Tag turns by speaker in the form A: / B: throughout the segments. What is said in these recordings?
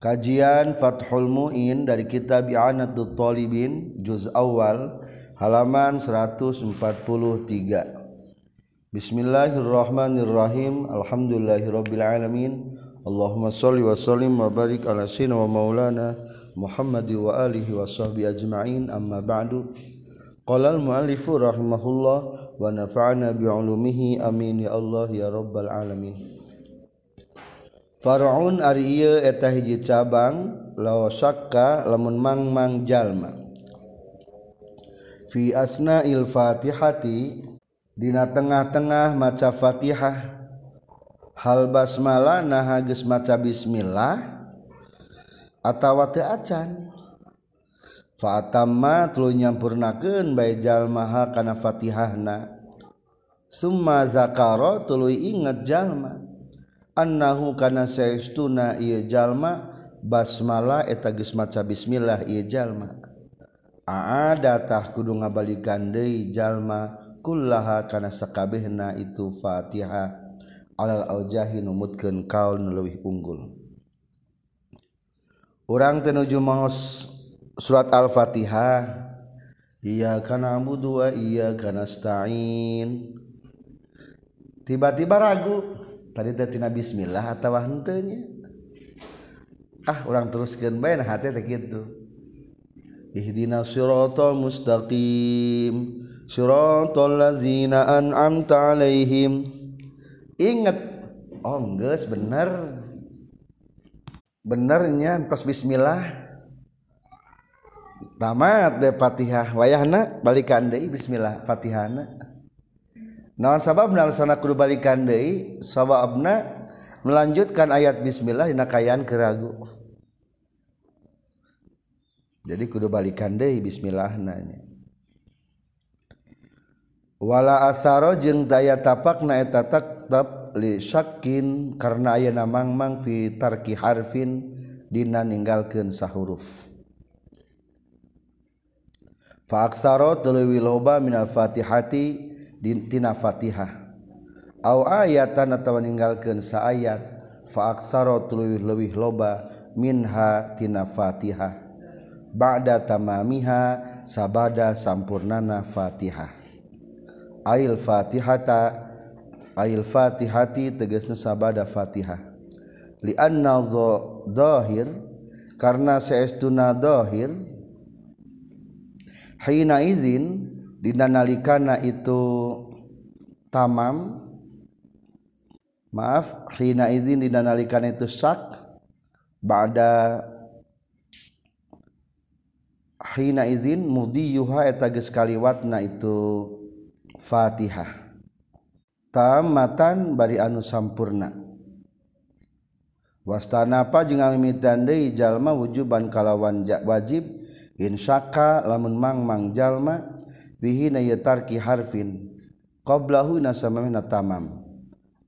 A: Kajian Fathul Mu'in dari kitab I'anatul Talibin juz awal halaman 143. Bismillahirrahmanirrahim. Alhamdulillahirabbil alamin. Allahumma shalli wa sallim wa barik ala sayyidina wa maulana Muhammad wa alihi wa sahbihi ajma'in. Amma ba'du. Qala al-muallifu rahimahullah wa nafa'ana bi amin ya Allah ya rabbal alamin. Faraun ari ieu eta hiji cabang laosaka lamun mangmang jalma. Fi asna il fatihati dina tengah-tengah maca fatihah hal basmalah nah geus maca bismillah atawa teu acan. Fa atamma tuluy nyampurnakeun bae jalma ha kana fatihahna. Summa zakara tuluy inget jalma annahu kana saestuna ieu jalma basmalah eta geus maca bismillah ieu jalma. Aadatah kudu ngabalikan deui jalma kullaha kana sakabehna itu Fatihah alal aujahi numutkeun kaul nu leuwih unggul. Urang teu nuju maos surat al-fatihah. Iya kana abudu wa iya kana stain tiba-tiba ragu. taditina Bismillah atautawa hentenya ah orang teruskan main hati gitu ihdina sirata mustaqim siratal ladzina an'amta alaihim. Ingat oh geus bener. Benernya entos bismillah. Tamat be Fatihah wayahna balikan deui bismillah Fatihahna. naon sabab nalsana kudu balikan deui? Sababna melanjutkan ayat bismillah dina kayaan keragu jadi kudu balikan deui bismillah nanya wala atharo jeung daya tapak na eta tetep li syakin karena ayeuna mangmang fi tarki harfin dina ninggalkeun sahuruf. Fa aksaro tuluy loba minal fatihati tina Fatihah. Ayatan atau meninggalkan sa ayat faaksaro tuluy lebih loba minhatina Fatihah. Bada tamamiha sabada sampurnana Fatihah. Ail Fatihata ail Fatihati tegasna sabada Fatihah. Lianna dhahir karena saestuna dhahir hina izin dinanalikana itu tamam. Maaf hina izin dina itu sak. Ba'da hina izin mudiyuha eta geus kaliwatna itu Fatihah. Tamatan bari anu sampurna. Wastanapa jeung amimitan deui jalma wujuban kalawan wajib. Insaka lamun mang mang jalma tarki harfin. Qoblahu nasamamehna tamam.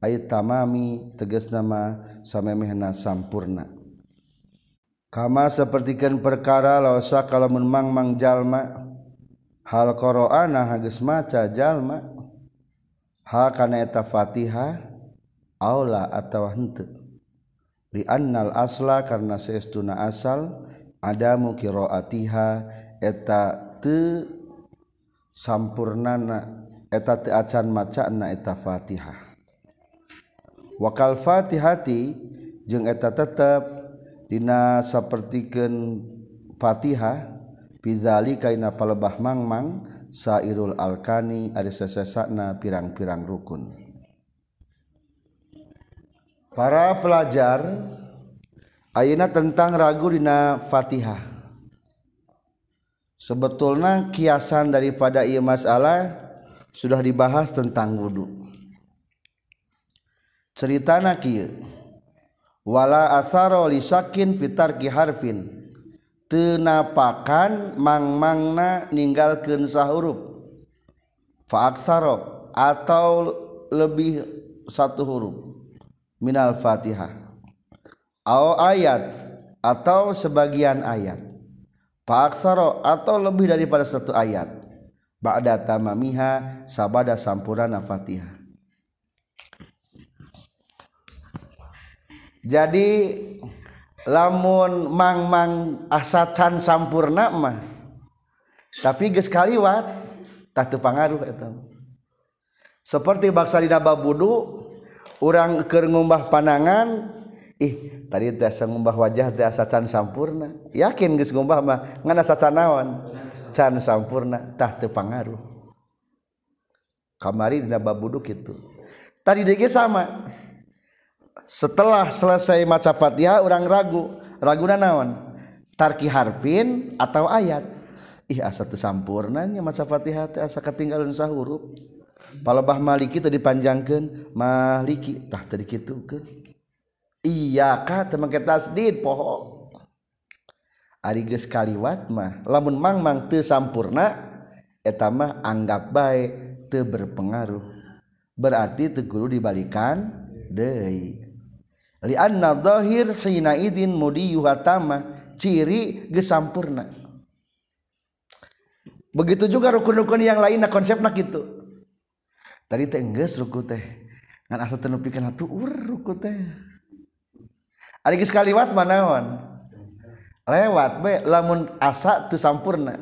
A: Ayat tamami tegas nama samemehna sampurna. Kama sepertikan perkara lausa kalau mang-mang jalma. Hal qur'ana hageus maca jalma. Ha kana eta Fatihah aula atawa henteu. Li annal asla karena seestuna asal ada qiraatiha eta teu sampurnana eta teu acan macana eta Fatihah. Wakal Fatihati jeung eta tetep dina sapertikeun Fatihah pizali kaina palebah mangmang sairul alkani ada sesesakna pirang-pirang rukun. Para pelajar Ayeuna tentang ragu dina Fatihah. Sebetulnya kiasan daripada ia masalah sudah dibahas tentang wudhu cerita kieu wala asaro li syakin fitar harfin. Tenapakan mang-mangna ninggalkeun sahuruf fa aksaro atau lebih satu huruf. Minal fatihah. Au ayat atau sebagian ayat Paksaro atau lebih daripada satu ayat. Ba'da tamamiha sabada sampurna Fatihah. Jadi lamun mang-mang asa can sampurna mah tapi geus kaliwat tatu pangaruh eta seperti baksa dina babudu urang keur ngumbah panangan ih tadi teh asa ngumbah wajah teh asa can sampurna. Yakin geus ngumbah mah ngan asa canaon can sampurna. Tah teu pangaruh. Kamari dina babudu kitu itu. Tadi deui sama. Setelah selesai maca Fatihah orang ragu. Raguna naon? Tarki harfin atau ayat? Ih asa teu sampurnanya maca Fatihah teh asa katinggalan sahuruf. Palebah maliki teu dipanjangkeun maliki. Tah tadi kitu ke iyakah teman kita tasdid poho. Ari geus kaliwat mah lamun mangmang teu sampurna eta mah anggap bae teu berpengaruh. Berarti teu kudu dibalikan deui. Li anna dhahir hina idin mudiyuh hatama ciri geus sampurna. Begitu juga rukun-rukun yang lainnya konsepnya gitu tadi teh geus ruku teh ngan asa teu nepikeun hatu ur ruku teh. Ari geus kaliwat manaon lewat be. Lamun asa teu sampurna.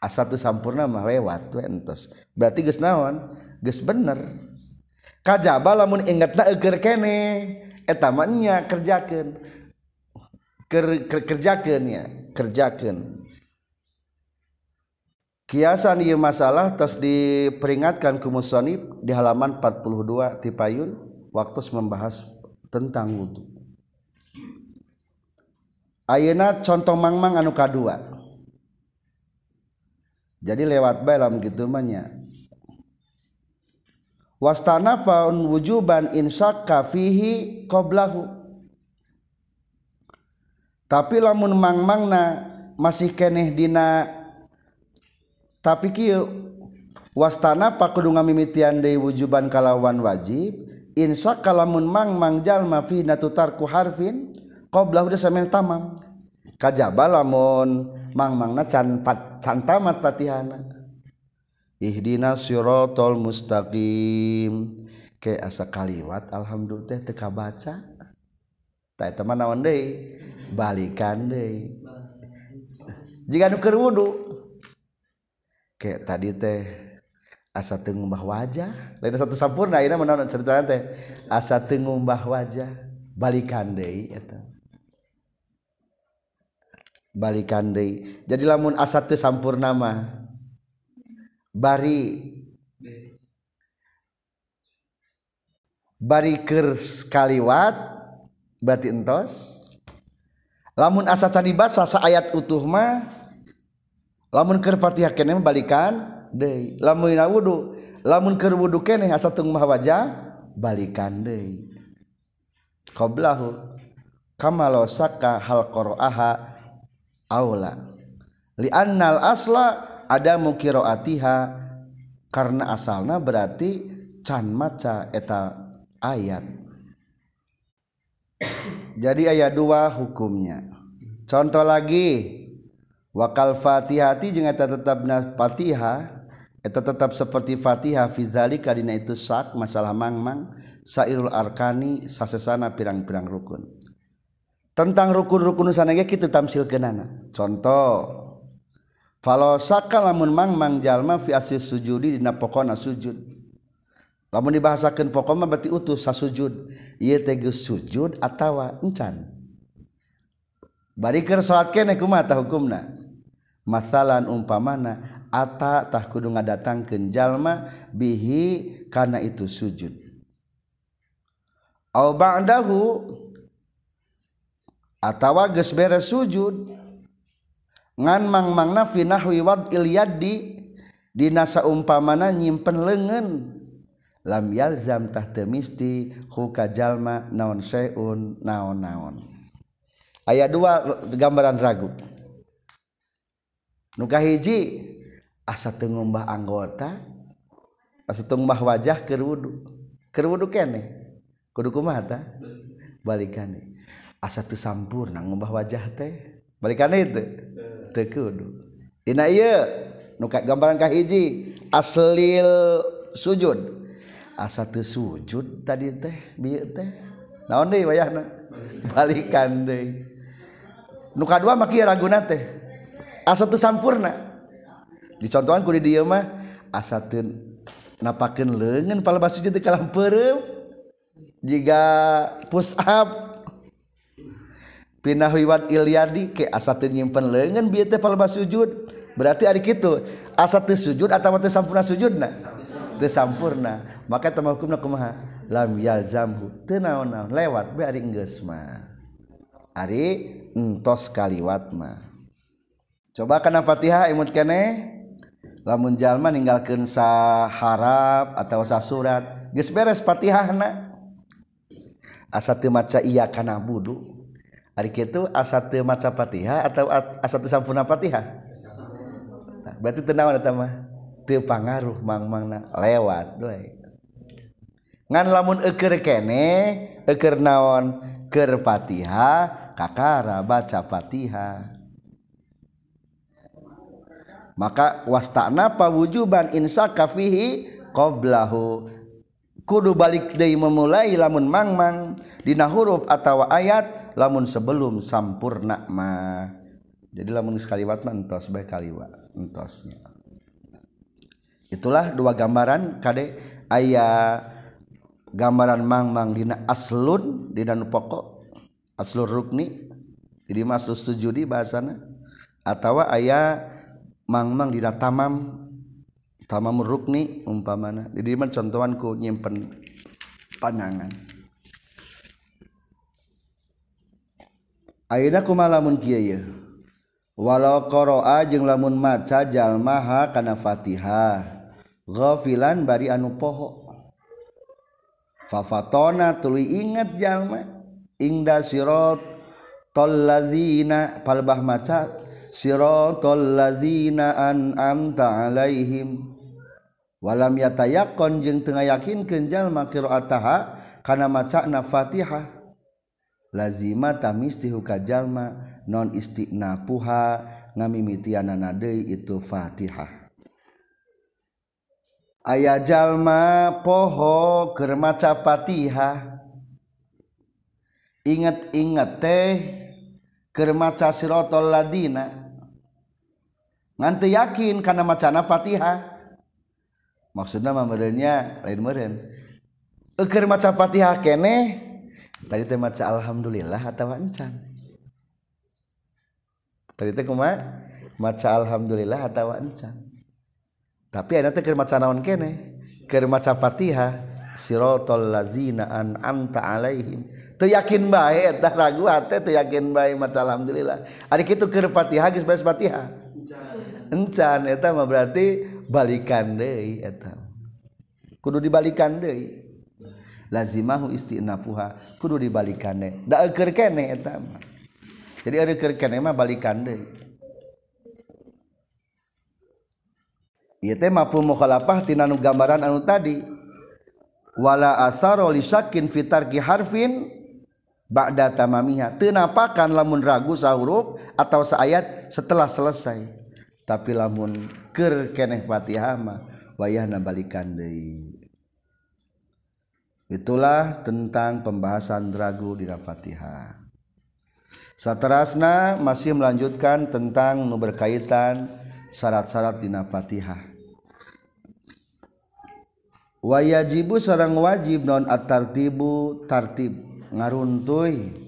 A: Asa teu sampurna mah lewat we entos. Berarti geus naon? Geus bener. Kajaba lamun ingat na eger kene etamanya kerjakan ker, ker, kerjakan ya kerjakan kiasan ieu masalah terus diperingatkan ku musonib di halaman 42 tipayun waktu membahas tentang wudhu Ayeuna contoh mangmang anu kadua. Jadi lewat balam gitu manya wastana faun wujuban insak kafihi qoblahu. Tapi lamun mangmangna masih keneh dina. Tapi kieu wastana pa kudu ngamimitian deui wujuban kalawan wajib insya kalamun mang mangjal mafi natutarku harfin qoblah udah samen tamam. Kajaba lamun mang mangna can pat, can tamat patihana. Ihdina siratal mustaqim. Ke asa kaliwat alhamdulillah teu kabaca. Tah eta mah naon deui? Balikan deui. Jika nu keur wudu ke tadi teh asa teu ngumbah wajah. Lain satu sampurna ayeuna menaon cerita teh? Asa teu ngumbah wajah. Balikan deui eta. Balikan deui. Jadi lamun asa teu sampurna mah bari bariker kaliwat berarti entos. Lamun asa can dibaca sa ayat utuh mah lamun keur Fatihah kene balikan deui lamun wudu lamun keur wudu kene asa tung mah wajah balikan deui qablahu kama law saka hal qira'aha aula. Li annal asla ada mukiroatiha karena asalnya berarti can maca eta ayat. Jadi ayat dua hukumnya. Contoh lagi wakal fatihati eta tetap fatihah eta tetap seperti fatihah fizalika dina itu sak masalah mangmang sairul arkani sasesana pirang-pirang rukun. Tentang rukun-rukun sanage kitu tamsilkeunana contoh saka lamun mangmang jalma fi asil sujudi dina pokona sujud. Lamun dibahasakeun pokona berarti utuh sa sujud. Ieu teh sujud atawa encan. Bari keur salat keneh kumaha hukumna? Masalan umpamana atatah kudu nga datang kejallma bihi karena itu sujud. Bangdahu atawa ges bere sujud. Ngan mangmang nafinahwi wad ilyadi dinasa umpamana nyimpen lengan. Lam yalzam tahtemisti huka jalma naon syai'un naon naon ayat dua gambaran ragu. Nukahiji asa tengombah anggota asa tengombah wajah keur wudu. Keur wudu kene? Kudu kumaha tah balikane. Asa teu sampurna ngombah wajah teh? Balikane itu teu kudu dina ieu nu gambaran kahiji aslil sujud. Asa teu sujud tadi teh bieu teh. Naon deui wayahna? Balikan deui nu kadua mah kieu teh. Asa teu sampurna. Dicontohan ku di dia mah asa napakin lengan pala basuh di kalam perem jika push up pinah wiwat ilyadi ke asa nyimpen lengan biar teh pala sujud. Berarti hari itu asa teu sujud atau teu sampurna sujudna? Teu sampurna. Maka tamah hukumna kumaha? Lam yalzamhu teu naon-naon lewat be ari geus mah. Ari entos kaliwat mah. Coba kana Fatihah imut kene lamun jalma ninggalkeun saharap atau sa surat geus beres Fatihahna asa teu maca iya kana budu? Ari kitu asa teu maca Fatihah atau asa teu sampurna Fatihah berarti teu naon eta mah? Teu pangaruh mang-mangna. Lewat doe ngan lamun eukeur kene eukeur naon? Keur Fatihah kakara baca Fatihah maka wastana pawujuban insa kafihi qoblahu kudu balik deui memulai lamun mangmang. Dina huruf atau ayat lamun sebelum sampurna mah. Jadi lamun sekaliwat mah entos bae kaliwat entosnya. Itulah dua gambaran kade aya gambaran mangmang dina aslun dina nu pokok aslur rukni. Jadi masuk sujudi bahasana. Atau ayah mangmang dina tamam. Tamam rukni umpamana. Di dieu mah contohan ku nyimpen panangan Ayeuna kumaha lamun kieu ye walau qara'a jeung lamun maca jalma ha kana Fatihah ghafilan bari anu poho. Fafatona tuluy inget jalma. Ingda sirat tallazina palbah maca siratal ladzina an'amta alaihim. Walam yatayaqqan jeung teu yakinkeun jalma qiraataha kana macana Fatihah. Lazima tamistihu jalma non istinapuha ngamimitianana deui itu Fatihah. Aya jalma poho keur maca Fatihah. Ingat-ingat teh kermaca sirotol ladina nganti yakin karena macana fatihah. Maksudnya mamerenya lain meren. Eker maca fatihah kene tadi teh maca alhamdulillah atau encan tadi teh kumaha maca alhamdulillah atau encan tapi ada teh keur maca naon kene? Keur maca fatihah sirotol lazina an'amta alaihim. Teu yakin bae eta ragu ate teu yakin bae maca alhamdulillah. Ari kitu keur Fatihah geus beres Fatihah encan eta mah berarti balikan deui eta. Kudu dibalikan deui. Lazimahu istinafuha kudu dibalikan deui. Da keur kene eta mah. Jadi ada keur kene mah balikan deui. Ieu teh mampu mukhalafah tina nu gambaran anu tadi. Wala asaro li syakin fitarki harfin ba'da tamamiha. Teu napakan lamun ragu sahuruf atau seayat setelah selesai. Tapi lamun keur keneh Fatihah mah wayahna balikan deui. Itulah tentang pembahasan ragu di Fatihah. Saterasna masih melanjutkan tentang nu berkaitan syarat-syarat di Fatihah. Wayajibu seorang wajib non at-tartibu tartib ngaruntui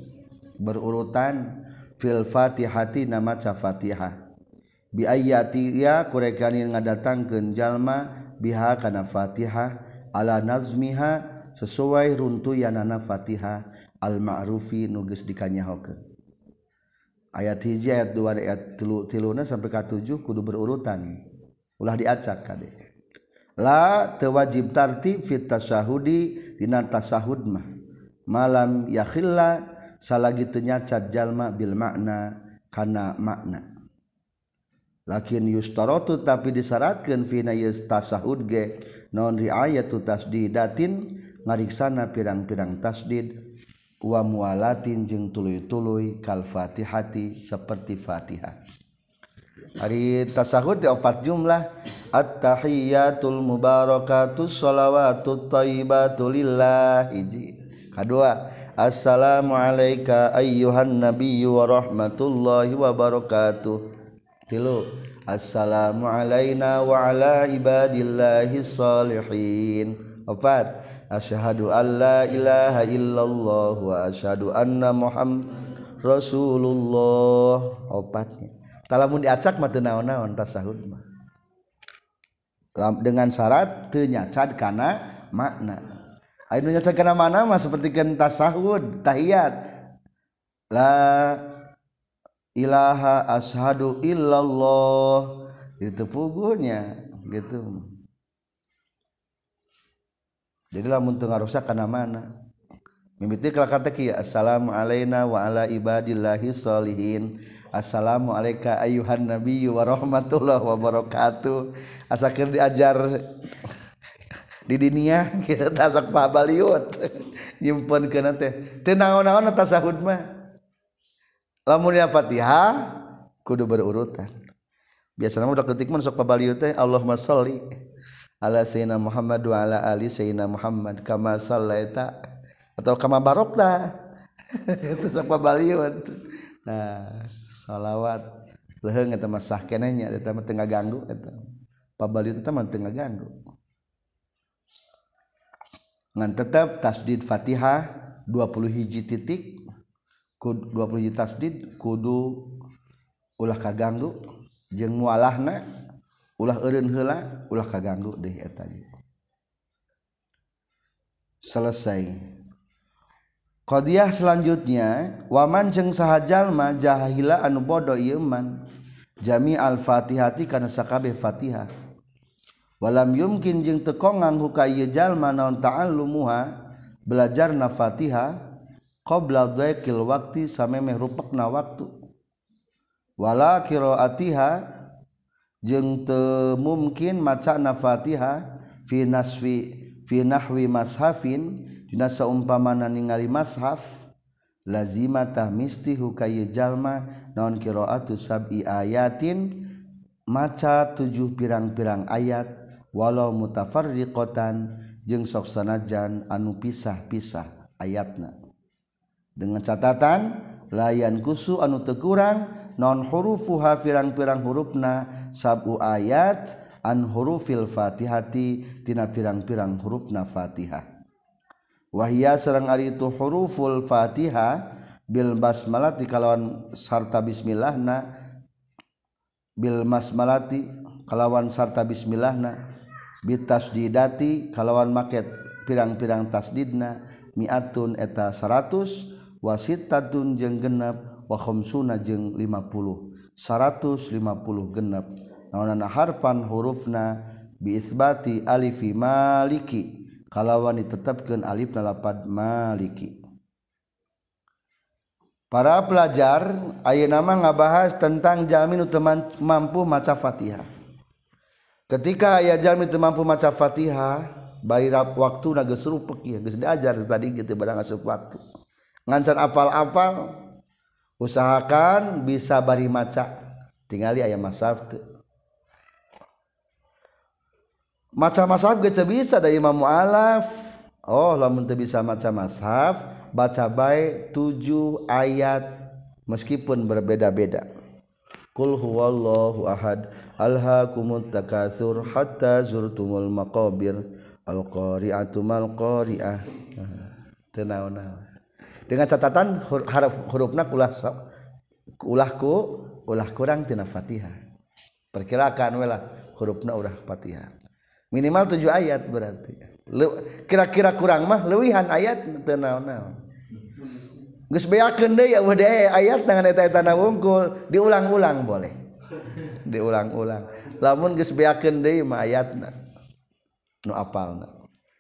A: berurutan fil fatihati nama fatihah biayati ya kurekani ngadatangkeun jalma biha kana Fatihah. Ala nazmiha sesuai runtuyanana Fatihah. Al ma'rufi nuges dikanyahokeun. Ayat hiji ayat dua ayat tilu tiluna sampai ka tujuh kudu berurutan. Ulah diacak kade la tewajib tartib fit tasahudi dina tasahud mah. Malam yakhilla salagi teu nyacat jalma bil makna kana makna. lakin yustarotu tapi disyaratkeun fina yustasahud ge non riayatu tasdidatin ngariksana pirang-pirang tasdid wa mualatin jeung tuluy-tuluy kal fatihati seperti fatihah. Hari tasahud di opat jumlah at-tahiyatul mubarakatus salawatut taibatu lillah hiji kedua assalamu alayka ayyuhan nabiyyu wa rahmatullahi wa barakatuh. Tilu assalamu alaina wa ala ibadillahi salihin. Opat asyhadu alla ilaha illallah wa asyhadu anna muhammad rasulullah. Opatnya. Talamun diacak mah teu naon-naon tasahud mah. Dengan syarat teu nyacad kana makna. Ayo nyacad kana mana mah seperti kan tasahud tahiyat. La ilaha ashadu illallah. Itu pugunya gitu. Jadi lamun tengah rusak kana mana mimiti kelakar teki assalamu alaina wa ala ibadillahi solihin assalamu alaika ayuhan nabi wa rahmatullah wa barakatuh. Asakir diajar di dunia kita tasak pabaliut. Nyimpen kena teh. Teu naon-naon tasahud mah. lamunnya Fatihah kudu berurutan. Biasanya udah ketik mun sok pabalieu teh Allahumma sholli ala sayyidina Muhammad wa ala ali sayyidina Muhammad kama sallaita atau kama barokta. itu sok pabalieu. Nah, salawat leheung eta mah sah kenehnya eta mah teu ganggu eta. Pabalieu eta mah teu ganggu. Ngan tetap tasdid Fatihah 20 hiji titik 20 juta tasdid kudu ulah kaganggu. Jeung mualahna ulah eureun heula ulah kaganggu deui eta selesai. Qadiyah selanjutnya waman jeung sahajalma jahila anu bodoh ieu man jami al-fatihati kana sakabeh fatihah. Walam yumkin jeung teu kongang hukaya jalma naon ta'allumuha belajarna fatihah qabla dhaikil waqti samemeh rupekna waktu. Wala qiraatiha jeung teu mungkin macana Fatihah fi naswi fi nahwi mashafin dina saumpamana ningali mashaf lazima tahmisti hukaya jalma naon qiraatu sab'i ayatin maca tujuh pirang-pirang ayat walau mutafarriqatan jeung sok sanajan anu pisah-pisah ayatna. dengan catatan layan kusu anu tekurang non hurufuha pirang-pirang hurufna sabu ayat an hurufil fatihati tina pirang-pirang hurufna fatihah. Wahia serang ari itu huruful fatihah bil basmalati kalawan sarta bismillahna bil basmalati kalawan sarta bismillahna bitasdidati kalawan maket pirang-pirang tasdidna miatun eta saratus 100 wasitun jeng genap wahomsuna jeng 50 150 genap naon harpan hurufna biisbati alifi maliki. Kalawan ditetapkan alif lapad maliki. Para pelajar aya nama ngabahas tentang jamin teman mampu maca Fatihah. Ketika ayah jamin mampu maca Fatihah, bari waktu na geus rupek ya, geus diajar tadi gitu barang asup waktu ngancan apal-apal usahakan bisa bari maca. Tinggali ayam masaf maca masaf kita bisa dari Imam Mu'alaf. Oh lamun teu bisa maca masaf baca baik tujuh ayat meskipun berbeda-beda. Qul huwallahu ahad alhaakumut takatsur hatta zurtumul maqabir al-qari'atu mal qari'ah. Teu dengan catatan harap hurufna ulah ulahku ulah kurang tina Fatihah perkirakan wala hurufna ulah Fatihah minimal tujuh ayat berarti. Kira-kira kurang mah lewihan ayat teu naon-naon geus beakeun deui ya ayat dengan eta-eta wungkul diulang-ulang boleh. Diulang-ulang. Lamun geus beakeun deui mah ayatna nu apalna.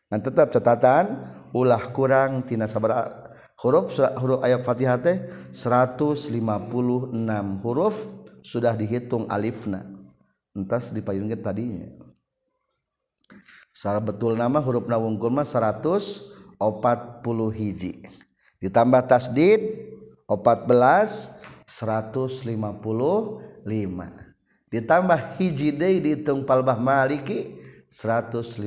A: Dan tetap catatan ulah kurang tina sabar huruf huruf ayat Fatihah teh 156 huruf sudah dihitung alifna. Entas dipayungkeun tadinya. Secara betul nama huruf nawungkul mah 140 hiji. Ditambah tasdid 14 155 ditambah hiji deui dihitung palbah maliki 156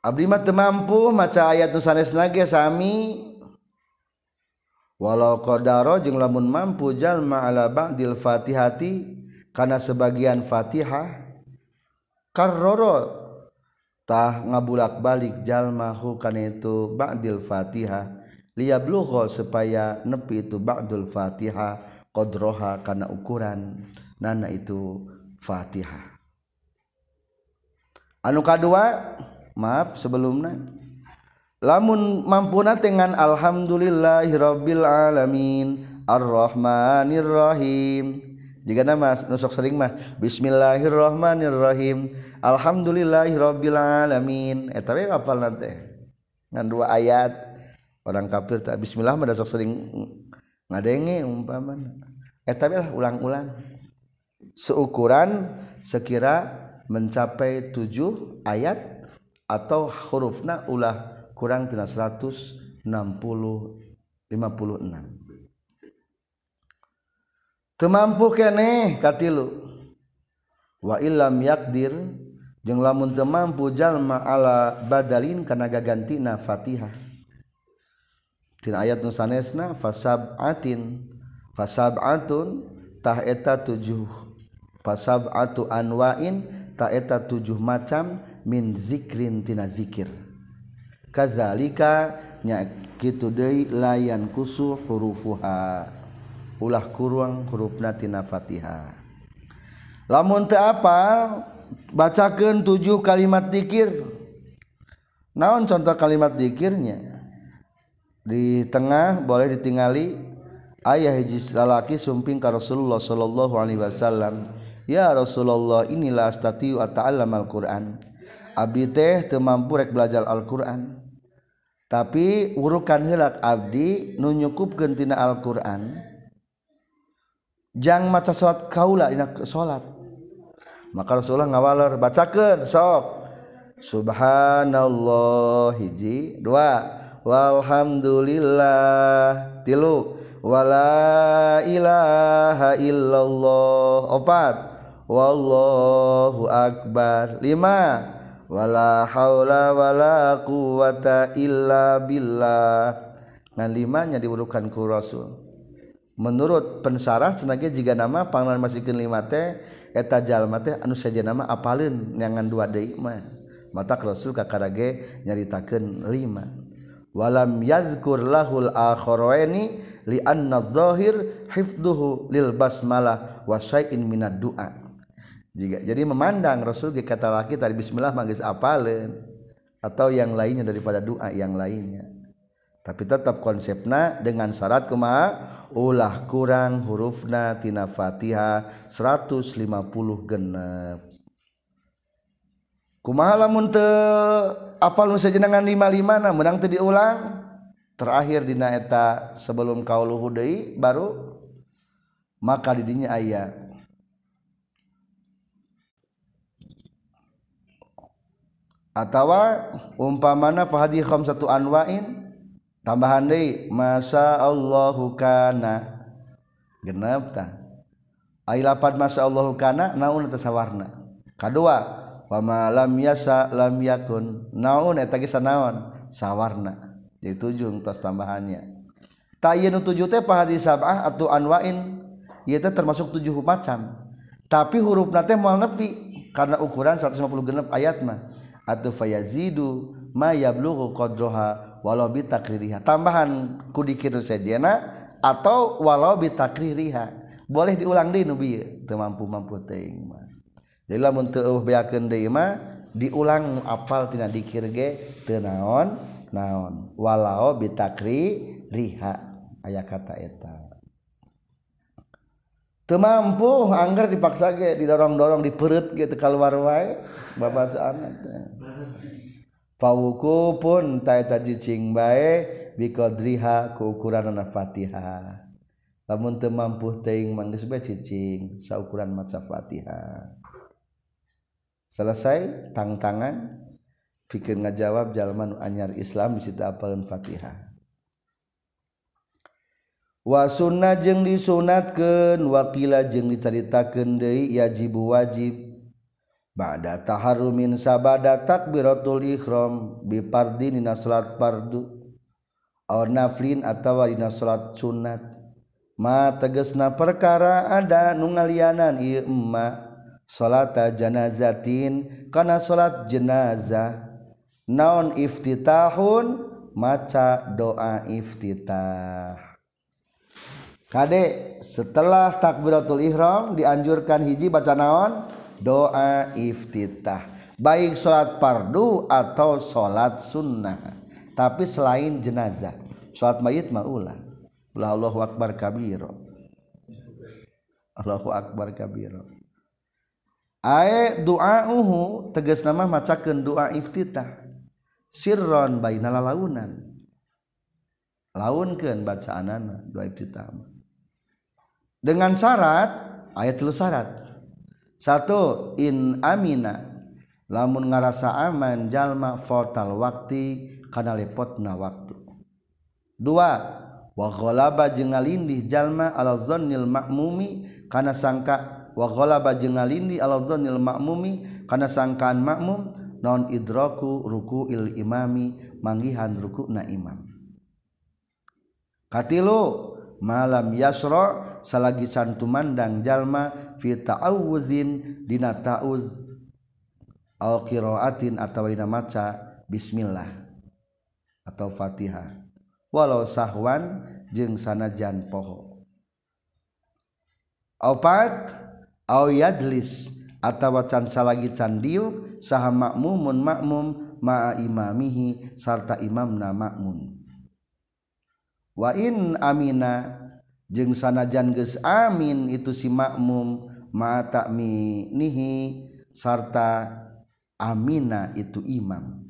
A: Abrimat mampu maca ayat nusanes lagi sami. Walau qadaro jeung lamun mampu jalma ala ba'dil fatihati karena sebagian fatihah karroro tah ngabulak balik jalma hu kana itu ba'dil fatihah liyablugha supaya nepi itu ba'dul fatihah qadroha kana ukuran nana itu fatihah. Anu kadua maaf sebelumnya. Lamun mampuna dengan alhamdulillahirabbil alamin arrahmanirrahim. Jika nama nusuk sering mah bismillahirrahmanirrahim. Alhamdulillahirabbil alamin. Eta we apal nanti ngan dua ayat. Orang kafir tak bismillah mah sok sering ngadenge umpamana. Eta lah ulang-ulang. Seukuran sekira mencapai tujuh ayat atau hurufna ulah kurang tina 160 56 temampu kene katilu wa illam yakdir jeung lamun teu mampu jalma ala badalin kana gagantina Fatihah. Tina ayat nu sanesna fasab'atin fasab'atun tah eta tujuh. Fasab'atu anwa'in ta eta tujuh macam min zikrintina dzikir kazzalikanya layan kusu hurufuha. Ulah kurang huruf natina Fatihah lamun apal bacakan tujuh kalimat dzikir naon contoh kalimat dzikirnya di tengah boleh ditingali ayah hijis lalaki sumping ka Rasulullah sallallahu alaihi wasallam ya Rasulullah inilah statiu ta'allam Al-Qur'an Abdi teh mampu rek belajar Alquran. Tapi urukan helak Abdi nunyukup gentina Alquran jangan maca salat kaula dina salat maka Rasulullah ngawaler bacakeun sok. Subhanallah hiji dua. Walhamdulillah tilu. Wala ilaha illallah opat. Wallahu akbar lima. wala haula wala quwata illa billah. Ngan limanya diwurukan ku rasul. Menurut pensarah cenage jika nama pangalan masihkeun lima teh eta jalma teh anu saja nama apalin nyangan dua deui mah. Mata rasul kakarage nyaritakeun lima. Walam yadhkur lahul akharaini li anna dhahir hifduhu lil basmalah wa syai'in minad du'a. Jika jadi memandang Rasul ge kata laki tadi bismillah manggis apalen. Atau yang lainnya daripada doa yang lainnya. Tapi tetap konsepnya dengan syarat kumaha ulah kurang hurufna tina Fatihah 150 genep. Kumaha lamun teu apal nu sajenengan lima-lima na menang teu diulang. Terakhir dina eta sebelum kauluhu deui baru maka didinya ayat atawa umpamana fahadi khamsatu anwa'in tambahan deui masa Allahu kana. Genep tah. Ai lapad masa Allahu kana naun eta sawarna? Kadua wa ma lam yasa lam yakun. Naun eta ge sanaon? Sawarna. Jadi tujuh tos tambahannya. Tayyinu tujuh teh fahadi sab'ah atau anwa'in ieu teh termasuk tujuh macam. Tapi hurufna teh moal nepi karena ukuran 150 genep ayat mah. atau fayazidu ma yablughu qadraha walau bi takririha. Tambahan ku dikir sajena atau walau bi takririha. Boleh diulang deui nu bieu? Teu mampu-mampu teuing mah. Jadi lamun teu eueuh beakeun deui mah diulang apal tina dikir ge teu naon? Naon? Walau bi takririha. Aya kata eta. mampu angger dipaksa ge didorong-dorong di perut gitu keluar wae babasaan Pauku pun taeta cicing bae biqadriha ku ukuran anak Fatihah. Lamun teu mampu teuing manggeus bae cicing saukuran maca Fatihah. Selesai tantangan pikir ngajawab jalma nu anyar Islam bisa apalin Fatihah. wasunnah jeung disunatkan wakila jeung diceritakan Dei yajibu wajib. Ba'da taharumin sabada takbiratul ikhram bi fardi dina salat fardu aw naflin atawa dina salat sunat ma tegasna perkara ada nu ngalianan ieu emma salata janazatin kana salat jenazah. Naon iftitahun? Maca doa iftitah. Kade setelah takbiratul ihram dianjurkan hiji baca naon? Doa iftitah. Baik salat pardu atau salat sunnah. Tapi selain jenazah. Salat mayit mah ulah. Ulah Allahu akbar kabiro. Allahu akbar kabiro. Ae duauhu tegas nama macakeun doa iftitah. Sirron bainal launan launkeun bacaanana doa iftitah dengan syarat ayat lu syarat. Satu in amina. Lamun ngarasa aman jalma fatal waktu kana lepotna waktu. Dua wa ghalaba jalma ala dzannil makmumi kana sangka wa ghalaba jeung ngalindih ala dzannil makmumi kana sangkaan makmum non idraku ruku'il imami manggihan rukuna imam. Katilu malam yasra salagi santumandang jalma fi ta'awuzin dina ta'uz au qiraatin atau ina maca bismillah atau Fatihah. Walau sahwan jeung sanajan poho. Opat au yajlis atawa can salagi can diuk saha makmumun makmum ma'a imamihi sarta imamna makmum wain Amina jeung sanajan geus amin itu si makmum mata minihi sarta Amina itu imam.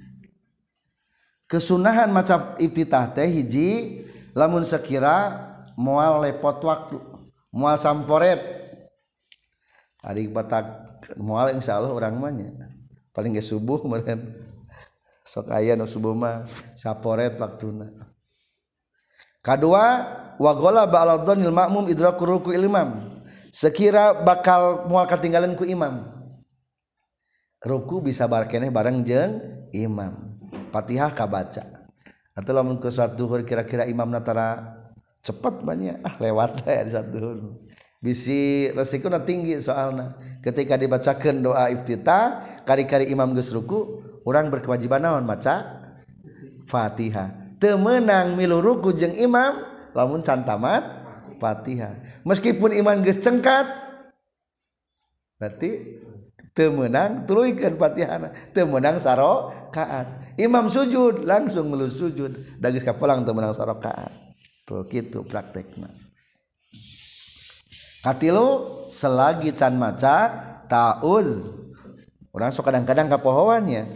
A: Kesunahan macam iftitah teh hiji lamun sekira mual lepot waktu mual samporet. Hari batak mual insya Allah orang banyak paling ge subuh meren sok ayah no subuh mah saporet waktuna. kedua wagola ba'aladhonil ma'mum idraku ruku imam. Sekira bakal mual ketinggalan ku imam. Ruku bisa barkene bareng jeng imam. Patihah kabaca. Atau lamun ke saat duhur kira-kira imam natara cepat banyak ah lewat ya di saat duhur. Bisi resikonya tinggi soalnya ketika dibacakan doa iftitah kari-kari imam geus ruku orang berkewajiban naon maca? Fatihah. Temenang milu ruku jeng imam lamun can tamat Fatihah meskipun iman geus cengkat berarti temenang tuluikeun Fatihah temenang sarokaat. Imam sujud langsung milu sujud. Da geus kapulang temenang sarokaat. Tuh kitu praktekna. Katilu selagi can maca ta'uz orang sok kadang-kadang kapohoannya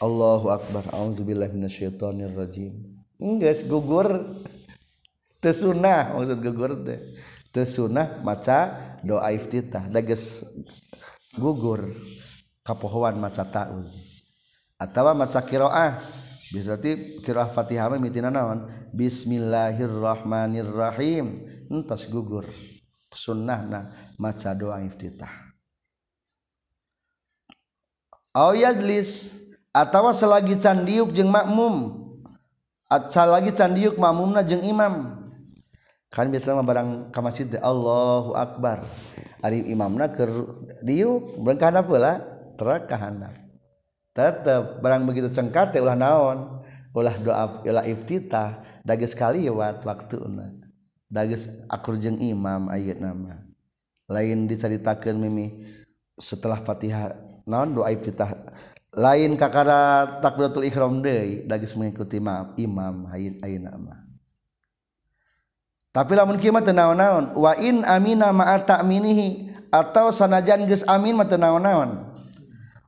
A: Allahu akbar. Auzubillahi minasyaitonir rajim geus gugur. Tesunah maksud gugur teh. Tesunah maca doa iftitah. Da geus gugur. Kapohoan maca ta'uz. Atawa maca qiraah bisa ti qiraah Fatihah mitina naon? Bismillahirrahmanirrahim. Entos gugur. Sunnahna maca doa iftitah. Au yajlis atawa selagi candiuk jeung makmum. Lagi candiuk makmumna jeung imam. Kan biasa mah barang ka masjid Allahu akbar. Ari imamna keur diuk terak ka handap tetep barang begitu cengkat ulah naon? Ulah doa ulah iftitah. Dageus kaliwat waktuna dageus akur jeung imam ayat nama lain diceritakeun mimi setelah Fatihah. Naon doa iftitah lain kakara takbiratul ihram deui dagis mengikuti imam imam hayin ayeuna mah tapi lamun kieu mah teu naon-naon wa in amina ma'a ta'minihi atau sanajan geus amin mah teu naon-naon.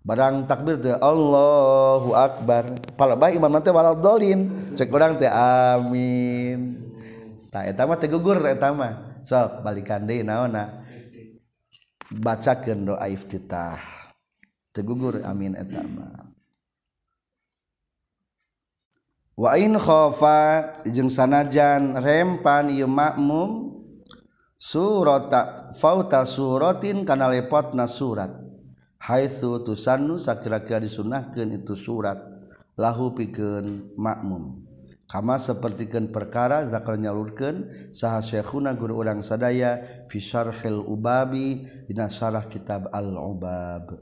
A: Barang takbir teh Allahu akbar. Palebah imam mah teh walad dolin cek urang teh amin. Tah eta mah teh gugur eta mah. Sok balikan deui naonna. Bacakeun doa iftitah. tegugur hmm. amin etama wain khofa jeung sanajan rempan ieu makmum surata fauta suratin kana lepotna surat. Haitsu tusannu sakira-kira disunahkeun itu surat lahu pikeun makmum. Kama sapertikeun perkara zakar nyalurkeun saha syekhuna guru urang sadaya fi syarhil ubabi dina syarah kitab al ubab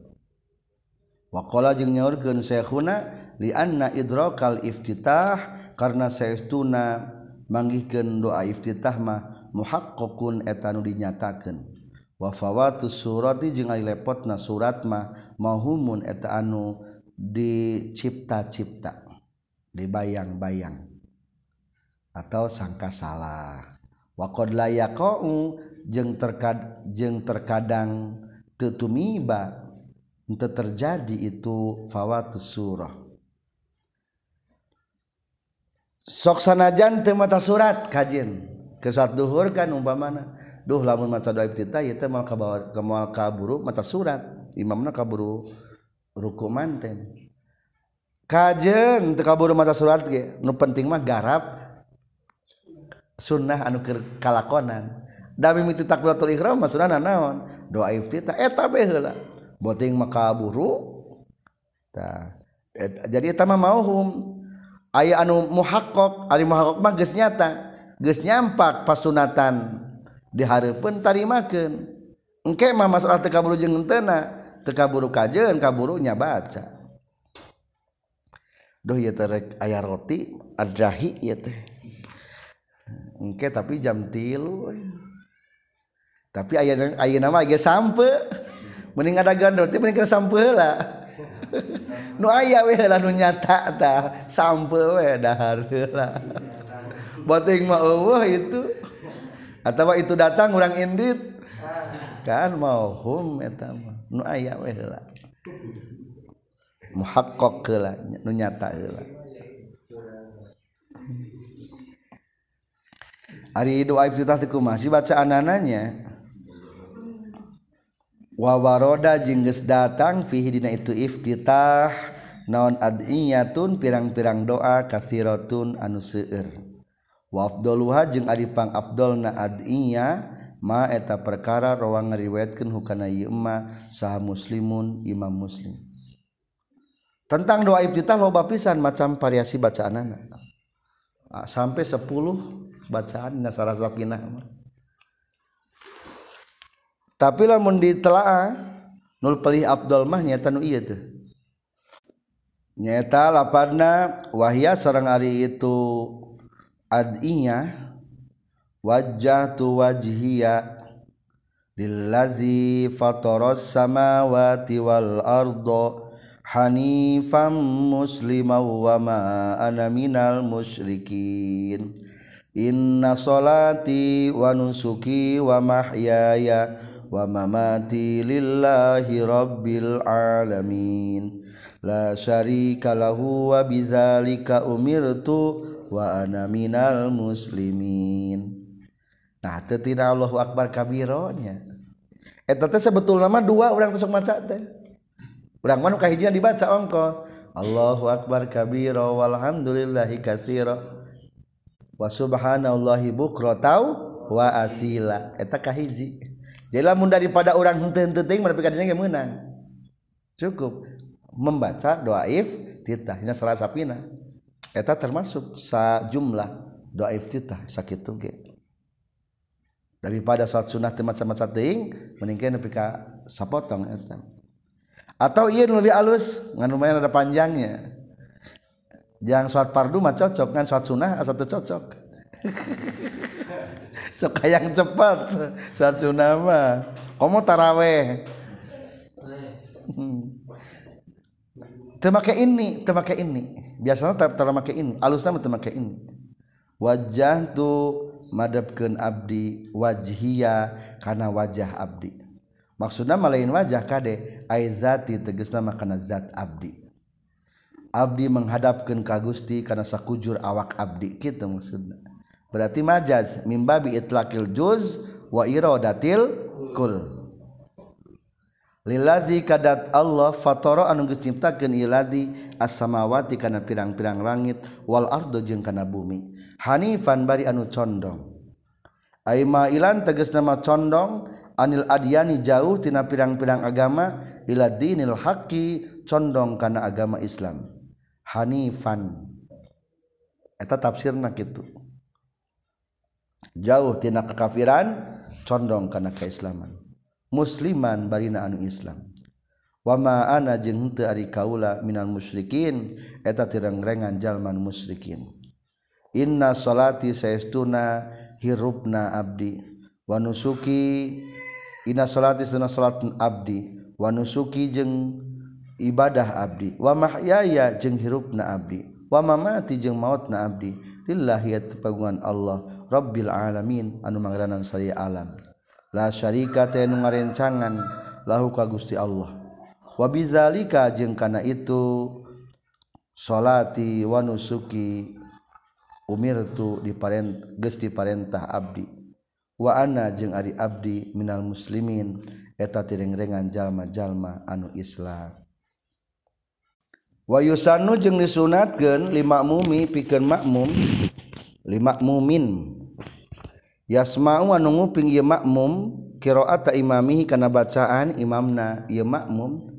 A: wakola jeung nyaurkeun syekhuna li anna idrakal iftitah karena saestuna manggihkeun doa iftitah mah muhaqqaqun eta nu dinyatakeun. Wa fawatus surati jeung ari lepotna surat mah mahumun eta anu dicipta-cipta dibayang-bayang atau sangka salah. Waqad la yaqau jeung terkad jeung terkadang tetumiba ente terjadi itu fawatus surah. Sok sanajan teu mata surat kajen ke saat duhur kan umpamana. Duh lamun maca doa iftitah ieu teh mal kabawa kaburu maca surat. Imamna kaburu ruku manten. Kajen teu kaburu maca surat ge nu penting mah garap sunnah anu keur kalakonan. Da mimiti takbiratul ihram mah sunnah naon? Doa iftitah eta bae heula boting makaburu tah jadi eta mah mauhum. Aya anu muhaqqaq ari muhaqqaq mah geus nyata. Geus nyampak pasunatan dihareupeun tarimakeun. Engke mah masalah teu kaburu jeung henteu teu kaburu kajeun kaburu doh Duh teh rek aya roti Adrahi ieu teh. Engke tapi jam 3 Tapi aya ayeuna nama ge sampai mending adagan roti mending sampe heula nu aya we heula nu nyata tah. Sampe we dahar heula boting mah Allah itu. Atau itu datang orang indit. Kan mau hum eta mah. Nu aya we heula muhaqqaq heula nu nyata heula Ari doa iftitah teu masih baca anananya wawaroda jingges datang fihidina itu iftitah. Naon adiyatun pirang-pirang doa kasirotun anu seueur. Wafdoluha jeung adipang afdolna adiya ma eta perkara rawang ngariwayatkeun hukana ieu sah muslimun imam muslim. Tentang doa iftitah loba pisan macam variasi bacaanana. Ah, sampai 10 bacaan dina sarasapina mah tapi lamun ditelaah nul pelih Abdul mah nyata nu iya tuh nyata lapadna wahya sarang ari itu adiyah wajah tu wajhiya lillazi fataras samawati wal ardo hanifam musliman wa ma ana minal musyrikin. Inna salati wa nusuki wa mahyaya wa mamati lillahi rabbil alamin. La syarika lahu wa bidzalika umirtu wa ana minal muslimin. Nah teu tina Allahu akbar kabironya. Eh, Eta teh sebetulna mah dua urang teh sok maca teh. Urang mah nu kahijina dibaca ongko. Allahu akbar kabira walhamdulillahi katsira wa subhanallahi bukra tau wa asila. Eta kahiji. Jadi lamun daripada urang henteu-henteu teuing mah kadina menang cukup. Membaca doa if titah. Nya salah sapina. Eta termasuk sa jumlah doa iftitah sakitu ge. Daripada salat sunah teu maca-maca teuing mending nepi ka sapotong eta. Atau ieu lebih alus ngan lumayan ada panjangnya jangan salat fardu mah cocok kan salat sunah asa teu cocok suka yang cepat saat sunama kamu taraweh. Hmm. Temake ini temake ini. Biasanya tak temake ini. Alusnya temake ini. Wajah tu madabkan abdi wajhia karena wajah abdi. Maksudnya malain wajah kade aizati nama karena zat abdi. Abdi menghadapkan kagusti karena sakujur awak abdi kita maksudnya berarti majaz mimbabi itlaqil juz wa iradatil kul. Lilazi kadat Allah fatoro anu geus nyiptakeun ieu ladi as-samawati kana pirang-pirang langit wal ardo jeung kana bumi. Hanifan bari anu condong. Ai ilan tegas nama condong anil adiyani jauh tina pirang-pirang agama ila dinil haqi condong kana agama Islam. Hanifan. Eta tafsirna kitu jauh tina kekafiran condong kana keislaman. Musliman barina anu Islam. Wama ana jeung teu ari kaula minal musyrikin eta tirengrengan jalman musyrikin. Inna salati saestuna hirupna abdi wa nusuki inna salati saestuna salatun abdi wa nusuki jeung ibadah abdi wa mahyaya jeung hirupna abdi. wa mamati jeung mautna abdi lillahi tepagungan Allah Rabbil alamin anu mangaranan saya alam. La syarika teh nu ngarencangan lahu ka Gusti Allah. Wa bizalika jeung kana itu salati wa nusuki umirtu diparent geus diparentah abdi. Wa ana jeung ari abdi minal muslimin eta tirengrengan jalma-jalma anu Islam. wayusanu jeung disunatkeun lima mumi pikeun makmum lima mumin. Yasma'u anu nguping ieu makmum qiraata imami kana bacaan imamna ieu makmum.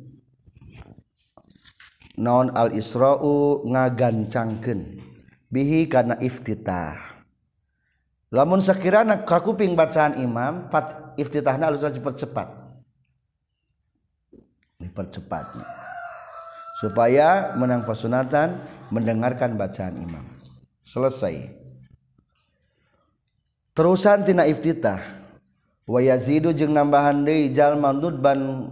A: Naon al isra'u ngagancangkeun bihi kana iftitah. Lamun sakirana kakuping bacaan imam pat iftitahna alus cepat-cepat dipercepatnya supaya menang pasunatan mendengarkan bacaan imam. Selesai. Terusan tina iftitah. Wa yazidu jeung nambahan deui jalma nudban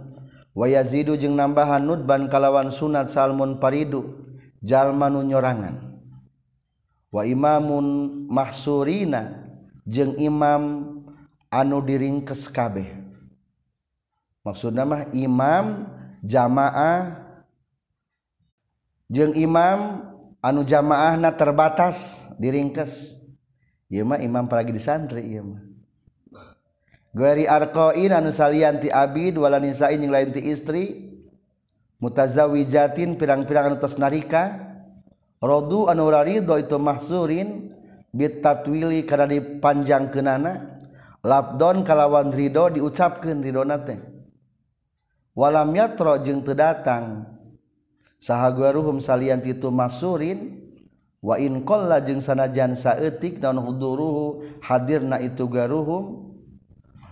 A: wayazidu jeung nambahan nudban kalawan sunat salmun paridu jalma nu nyorangan. Wa imamun mahsurina jeung imam anu diringkes kabeh. Maksudna mah imam jamaah jeung imam anu jamaahna terbatas diringkes ieu mah imam paragi di santri ieu mah. Gwari arqain anu salian ti abid wala nisain jeung lain ti istri mutazawijatin pirang-pirang anu tos narika. Rodu anu rarido itu mahsurin bitatwili kana dipanjangkeunana. Labdon kalawan ridho diucapkeun ridona teh. Walam yatro jeung teu datang sahagwaruhum salian titu masurin wa in qalla jeung sanajan saeutik naon huduruhu hadirna itu garuhum.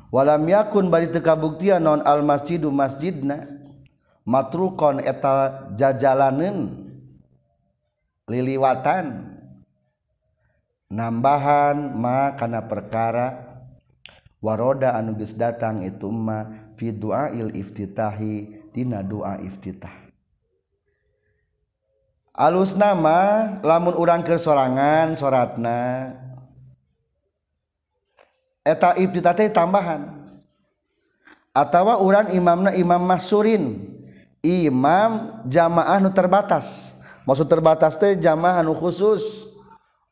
A: Walam yakun bari teu kabuktian naon al masjidu masjidna matrukon eta jajalaneun liliwatan nambahan ma kana perkara. Waroda anu geus datang itu ma fi duail iftitahi dina doa iftitah. alus nama lamun urang ke sorangan soratna. Eta ibtita teh tambahan. Atawa urang imamna imam mahsurin. Imam jamaah nu terbatas. Maksud terbatas teh jamaah nu khusus.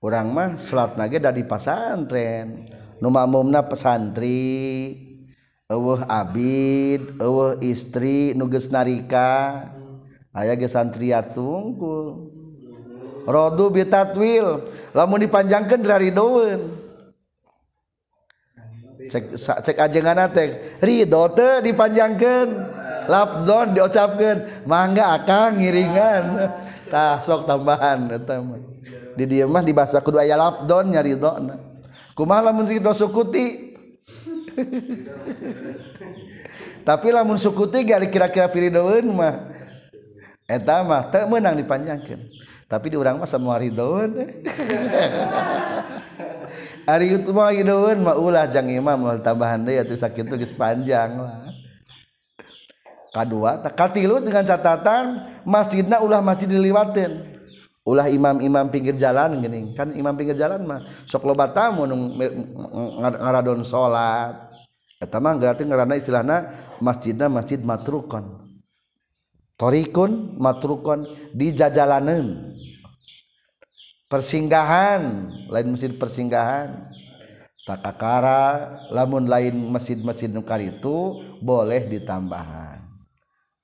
A: Urang mah salat nage dari pasantren nu makmumna pesantri. Eueuh abid eueuh istri nu geus narika aya ge santriat tungkul. Rodu bitatwil lamun dipanjangkeun raridoeun cek cek ajengan teh ridho teh dipanjangkeun labdon diucapkeun mangga akang ngiringan. Tah sok tambahan eta mah. Di dieu mah di bahasa kudu aya labdon nya ridona kumaha lamun ridho sukuti? Tapi lamun sukuti gari kira-kira piridoeun mah. etama tak menang dipanjangkan. Tapi di orang mah semua ridhoan hari itu mah ridhoan mah ulah jang imam mau tambahan deh atau sakit tuh panjang lah. Kedua katilu dengan catatan masjidna ulah masjid diliwatin. Ulah imam-imam pinggir jalan gini. Kan imam pinggir jalan mah sok loba tamu nung ngaradon salat eta mah berarti ngarana istilahna masjidna masjid matrukon torikun matrukon di jajalanan persinggahan lain mesin persinggahan. Tak kakara lamun lain mesin-mesin nukar itu boleh ditambahan.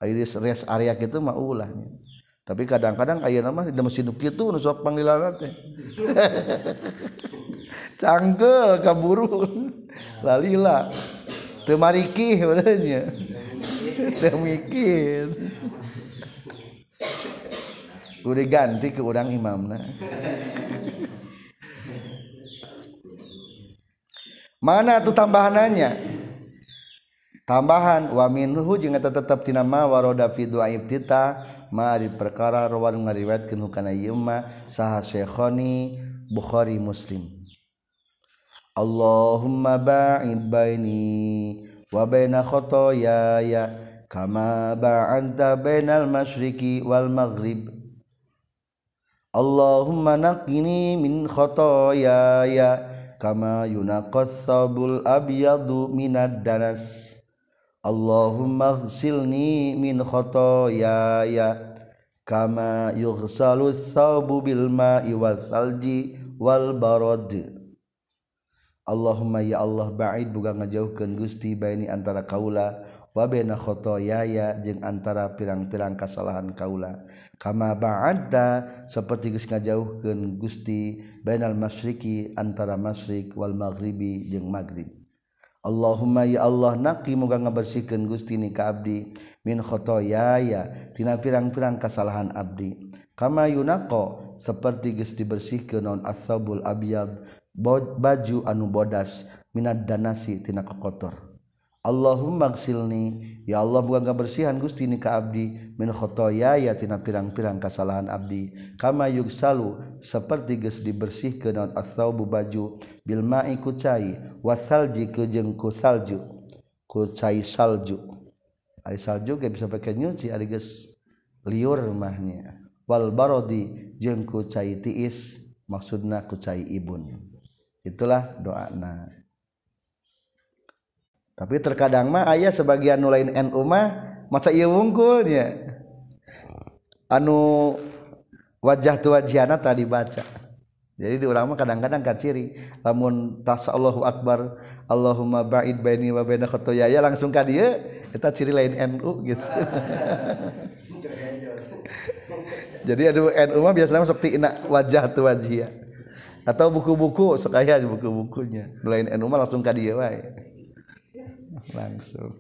A: Iris res area itu mah ulahnya tapi kadang-kadang ayah nama di mesin itu nusok panggilan teh. Cangkel kaburu lalila. Temariki sebenarnya temikir udah ganti ke orang imamna mana tuh tambahannya tambahan wa minhu jeung eta tetep tina ma warada fi du'aib tita ma di perkara rawan ngariwayatkeun hukana ieu ma saha syekhoni Bukhari Muslim. Allahumma ba'id baini wakhoto yaya kama ba'anta bainal masyriqi wal maghrib Allahumma naqini min khotoyaya kama yunaqqas sabul abyadu minad danas Allahumma ghsilni min khotoyaya kama yughsalu sabu bil ma'i wal salji wal barad Allahumma ya Allah ba'id buka ngajauhkeun Gusti baini antara kaula wa baina khotoyaya jeung antara pirang-pirang kasalahan kaula. Kama ba'adta saperti geus ngajauhkeun Gusti bainal masyriqi antara masyriq wal maghribi jeung maghrib. Allahumma ya Allah naqi muga ngabersihkeun Gusti ni ka abdi min khotoyaya tina pirang-pirang kasalahan abdi. Kama yunaqo seperti geus dibersihkeun naon asabul abyad baju anu bodas minat danasi tina kotor. Allahumma gsilni ya Allah bukan kebersihan Gusti ni ka abdi min khotoya ya tina pirang-pirang kesalahan abdi. Kama yugsalu seperti geus dibersihkeun naon atsaubu baju bil ma'i ku cai wasalji ku jeung ku salju ku cai salju. Ari salju ge bisa pakai nyuci ari geus liur mahnya wal barodi jeung ku cai tiis maksudna ku cai ibun itulah doa na tapi terkadang mah ayah sebagian nulain NU mah masa iya wungkulnya anu wajah tu wajiana tadi baca jadi di ulama kadang-kadang kaciri. Lamun tas Allahu Akbar Allahumma ba'id baini wa baina khotoyaya langsung ka dieu eta ciri lain NU gitu jadi ada NU mah biasanya masuk tina wajah tu wajia atau buku-buku sekaya buku-bukunya. Lain enu mah langsung ka dieu wae langsung.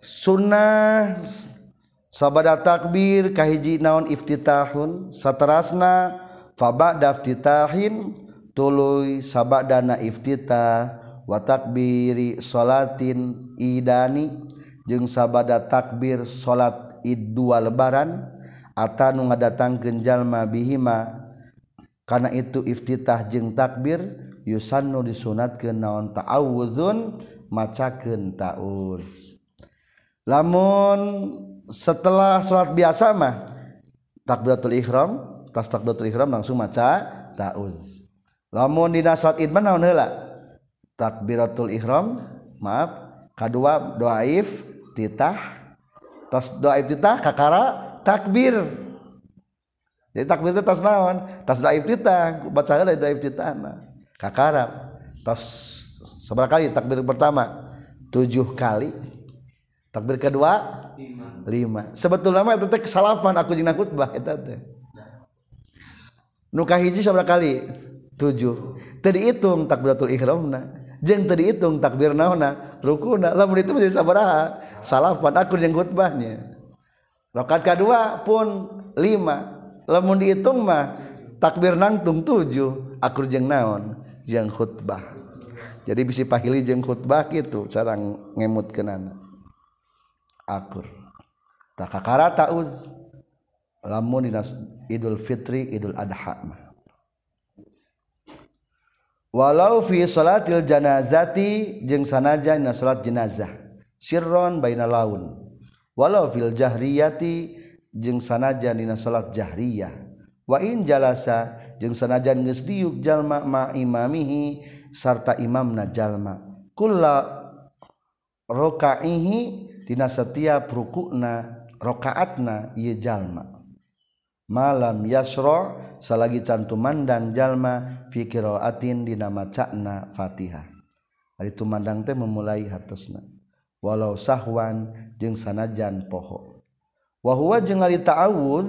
A: Sunnah sabada takbir kahiji naon iftitahun saterasna faba daftitahin tuluy sabadana iftitah wa takbiri salatin idani jeung sabada takbir salat id dua lebaran Ata nu ngadatang genjallma bihima. Karena itu iftitah jeung takbir yusannu disunat ke naon ta'awuzun macakeun ta'uz. Lamun setelah sholat biasa mah takbiratul ihram tas takbiratul ihram langsung maca ta'uz. Lamun dina sholat id mah naon heula? Takbiratul ihram maaf kadua doa if titah. Tas doaif titah kakara takbir. Jadi takbir itu tas naon? Tas doa iftitah baca heula doa iftitah kakarap. Tas seberapa kali? Takbir pertama? Tujuh kali. Takbir kedua? Lima, lima. sebetulnya mah itu teh kesalahan aku jeung khutbah eta teh. Nu kahiji seberapa kali? Tujuh. Tadi hitung takbiratul ihramna. Jeung tadi hitung takbir naonna rukuna lamun itu menjadi sabaraha. Salapan aku jeung khutbahnya rakaat kedua pun lima. Lamun dihitung mah takbir nangtung tujuh akur jeng naon? Jeng khutbah. Jadi bisa pahili jeng khutbah gitu cara ngemut kenana akur. Tak kakara tauz. Lamun dinas idul fitri idul adha mah. Walau fi salatil janazati jeung sanajan na salat jenazah. Sirron baina laun walau fil jahriyati jeung sanajan dina salat jahriyah. Wa in jalasa jeung sanajan geus diuk jalma ma imamihi sarta imamna jalma. Kulla rokaihi dina setiap rukukna rakaatna ieu jalma. Malam yasra salagi cantu mandang jalma fi qiraatin dina macana Fatihah. Ari tumandang teh memulai hartosna. walau sahwan jeung sanajan poho. Wahwa jeung ngarita ta'awuz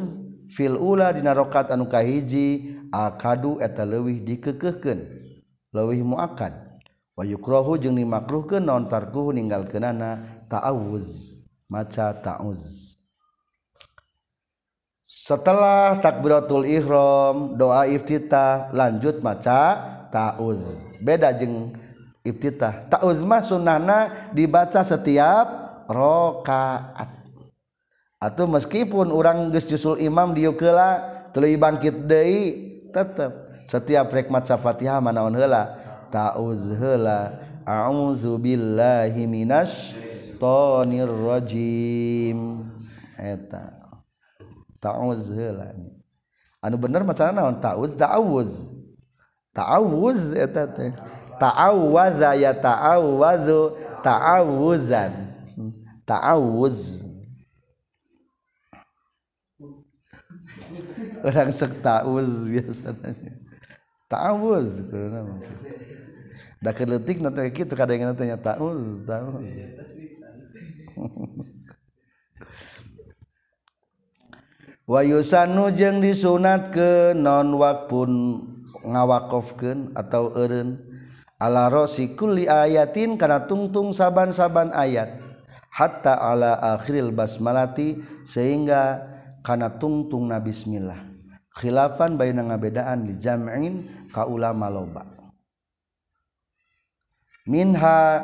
A: fil ula dina rakaat anu kahiji akadu eta leuwih dikekehkeun leuwih muakkad wa yukrahu jeung dimakruhkeun naon tarkuhu ninggalkeunana ta'awuz maca ta'uz setelah takbiratul ihram doa iftitah lanjut maca ta'uz beda jeung iftitah ta'uz mah sunnahna dibaca setiap rokaat. Atau meskipun orang geus jusul imam diukela tuluy bangkit deui tetep setiap rek maca Fatihah manaon heula. Ta'uz heula a'udzu billahi minasy syaithanir rajim. Eta. Ta'uz heula anu bener maca naon? Ta'uz ta'awuz. Ta'awuz eta teh. ta ta'awwaza ya ta'awwazu ta'awuzan ta'awuz orang sek ta'awuz biasanya. Ta'awuz dah keletik nanti gitu kadang kadang tanya ta'awuz ta'awuz Wayusanu jeng disunat ke nonwak pun ngawakofken atau eren ala Rosi kuli ayatin karena tungtung saban-saban ayat. Hatta ala akhiril basmalati sehingga karena tungtung na Bismillah. Khilafan bayi ngabedaan di jamain ka ulama loba. Minha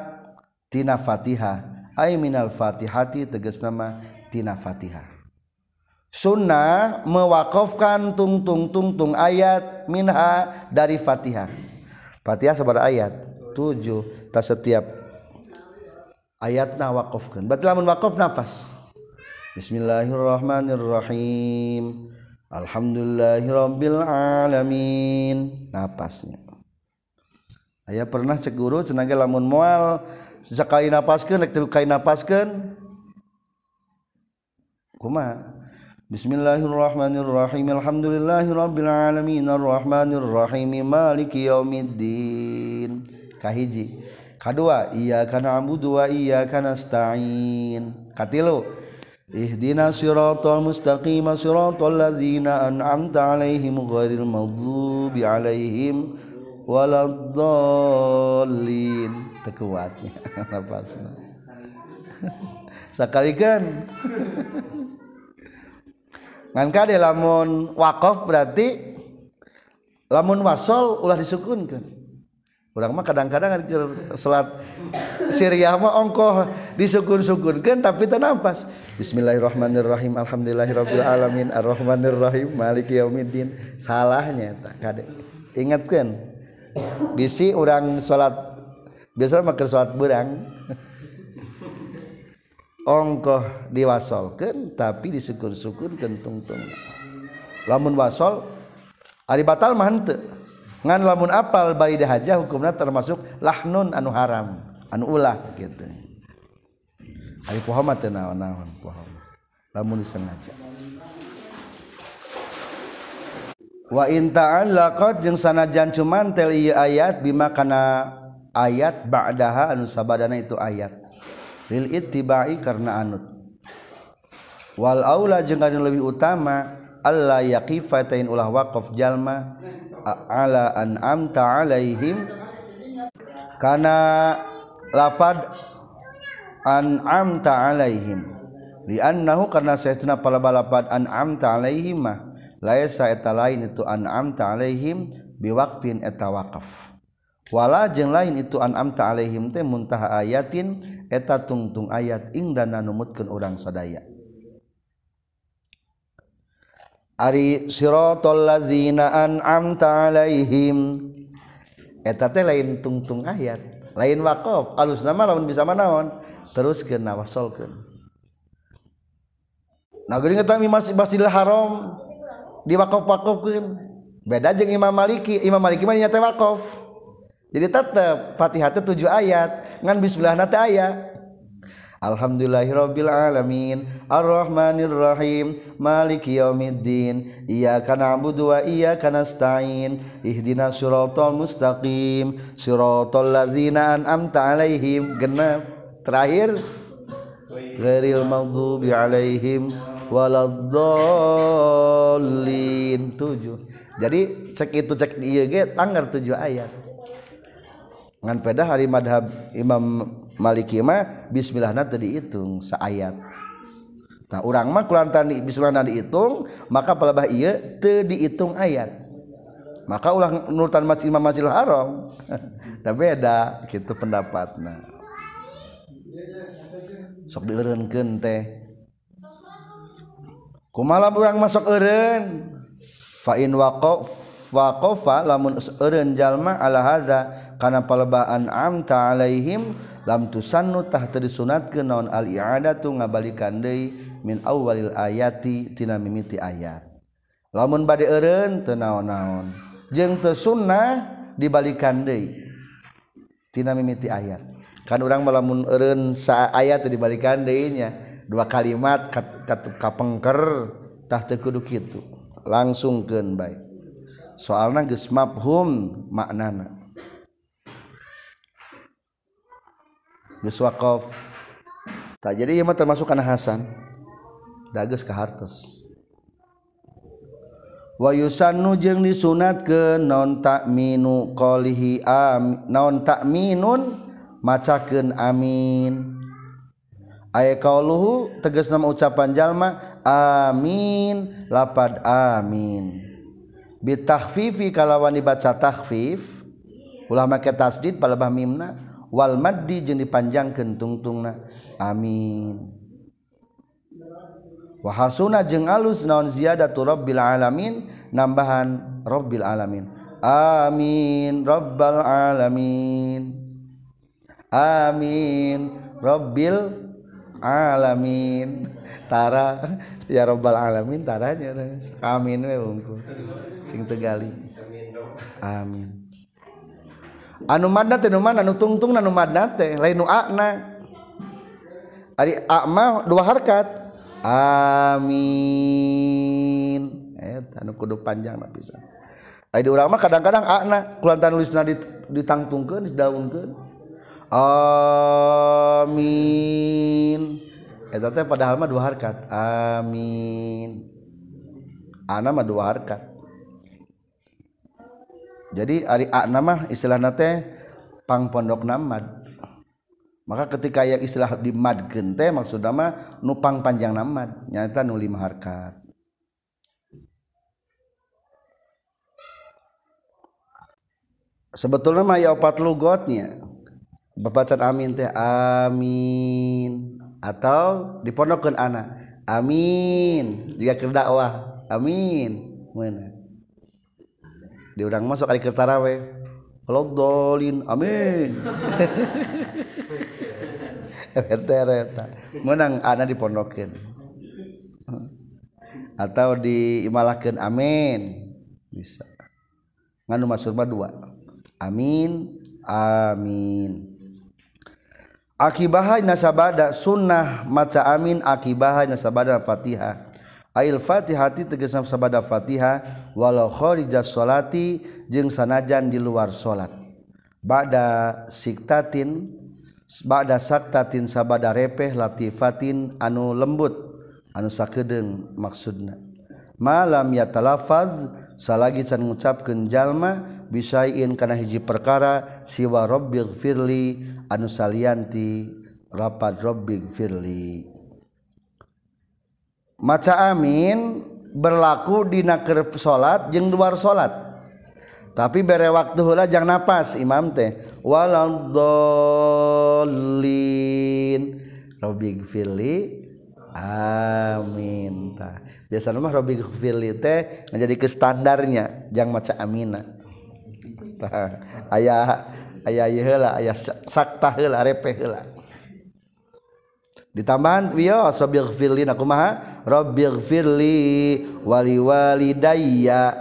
A: tina fatihah ay minal fatihati tegas nama tina fatihah sunnah mewakafkan tungtung tungtung ayat minha dari Fatihah. Fatihah sabar ayat. 7 tak setiap ayatna waqafkan berarti lamun waqaf nafas. Bismillahirrahmanirrahim. Alhamdulillahirabbil alamin napasnya. Aya pernah cek guru cenah lamun moal sekali napaskeun rek tilu kali napaskeun kumaha? Bismillahirrahmanirrahim. Alhamdulillahirrabbilalaminarrahmanirrahim Maliki yaumiddin. Kahiji. Kadua Iya kana abudu wa iya kana sta'in Katilu. Ihdina siratal mustaqima siratal ladzina an'amta alaihim ghairil maghdubi alaihim waladdallin. Tekuatnya Napasna Sakalikan Maka di lamun wakaf berarti lamun wasol ulah disukunkan. Orang mah kadang-kadang selat Syria mah ongkoh disukun-sukunkan tapi ternapas. Bismillahirrahmanirrahim. Alhamdulillahirabbil alamin. Arrahmanirrahim. Maliki yaumiddin. Salahnya tak kade. Ingatkan. Bisi orang salat biasa mah salat berang ongkoh diwasolkan tapi disyukur-syukur tungtung. Lamun wasol ari batal mah henteu. Ngan lamun apal bari haja hukumna termasuk lahnun anu haram anu ulah gitu. Ari poho mah teu naon-naon poho lamun disengaja. Wa in ta'allaqat jeung sanajan cuman tel ieu ayat bima kana ayat ba'daha anu sabadana itu ayat. lil ittibai karena anut. Wal aula jeung anu lebih utama alla yaqifatain ulah waqaf jalma ala an amta alaihim. Kana lafad an amta alaihim. Liannahu karena saytuna pala balapad an amta alaihim mah laisa eta lain itu an amta alaihim biwaqfin eta waqaf. wala jeung lain itu anamta Alaihim teh muntaha ayatin eta tungtung ayat ing dan numutkeun urang sadaya. Ari siratal ladzina an'amta alaihim. Eta teh lain tungtung ayat lain waqaf alus nama lamun bisa manaon terus kena wasolkeun Nah geuning eta masih Masjidil Haram diwakaf-wakafkeun beda jeung Imam Maliki Imam Maliki mah nya teh wakaf jadi tetap Fatihah itu tujuh ayat ngan bismillah nate ayat Alhamdulillahirabbil alamin arrahmanir rahim maliki yaumiddin iyyaka na'budu wa iyyaka nasta'in ihdinas siratal mustaqim siratal ladzina an'amta 'alaihim genep. Terakhir ghairil maghdubi 'alaihim waladdallin. Tujuh. Jadi cek itu cek di IG tanggal tujuh ayat ngan peda hari madhab Imam Maliki mah bismillahna teu diitung saayat. Tah urang mah kulantan bismillahna diitung maka palebah ieu teu diitung ayat. Maka ulah nurutan Mas Imam Masjidil Haram. Da beda gitu pendapatna. Sok dieureunkeun teh. Kumaha urang masuk eureun? Fa in waqaf waqafa lamun eureun jalma ala hadza kana palebaan amta alaihim lam tusannu tah teu disunatkeun naon al i'adatu ngabalikan deui min awwalil ayati tina mimiti ayat. Lamun bade eureun teu naon-naon jeung teu sunnah dibalikan deui tina mimiti ayat. Kan urang malamun eureun sa ayat teu dibalikan deui nya dua kalimat kapengker tah teu kudu kitu langsungkeun baik soalna geus mafhum maknana. Geus waqaf tah jadi ieu mah termasuk kana hasan. Da geus ka hartos. Wa yusannu jeung disunatkeun non ta'minu qalihi am non ta'minun macakeun amin. Aya kauluhu tegas nama ucapan jalma amin lapad amin. bitahfifi kalawan dibaca tahfif ulah make tasdid palebah mimna wal maddi jeung dipanjangkeun tungtungna. Amin. Wa hasuna jeung alus naon ziyadatu rabbil alamin nambahan rabbil alamin. Amin rabbal alamin. Amin rabbil alamin alamin. Tara. Ya robbal alamin taranya amin we wungkul sing tegali. Amin. Anu madna teh mana? Anu tungtung anu madna teh. Lain nu akna. Ari akma dua harkat. Amin. Eta anu kudu panjang na pisan. Ari urang mah kadang-kadang akna. Kulantan nulisna ditangtungkeun didaunkeun. Amin. Eta teh padahal mah dua harkat. Amin. Ana mah dua harkat. Jadi ari akna mah istilahna teh pang pondok namad. Maka ketika yang istilah di mad gente maksud nama nupang panjang nama nyata nu lima harkat. Sebetulnya mah ya opat lugotnya bacaan amin teh amin. Atau diponokeun anak amin. Juga kerdakwah amin. Mana diurang masuk kali kertarawe kalau dolin amin. Eta menang anak diponokeun. Atau diimalahkan amin. Bisa. Nganu maksud dua. Amin amin. akibaha nasabada sunnah maca amin. Akibaha nasabada fatihah. Ail fatihati tegesna sabada fatihah walau kharijas solati jeung sanajan di luar solat Ba'da siktatin Ba'da saktatin sabada repeh latifatin anu lembut anu sakedeng maksudna. Malam ya talafaz salagi can ngucapkeun jalma bisain kana hiji perkara siwa rabbil firli anu salianti rapat rabbil firli maca amin berlaku dina keur salat jeung luar salat tapi bere waktu heula jang napas imam teh waladdallin rabbighfirli amin. Tah biasa mah robbi fili teh menjadi ke standarnya jangan maca amina. Tah aya aya ieu heula aya sakta heula repeh heula. Ditambahan wiyo sabighfirli nakumaha rabbighfirli wali walidayya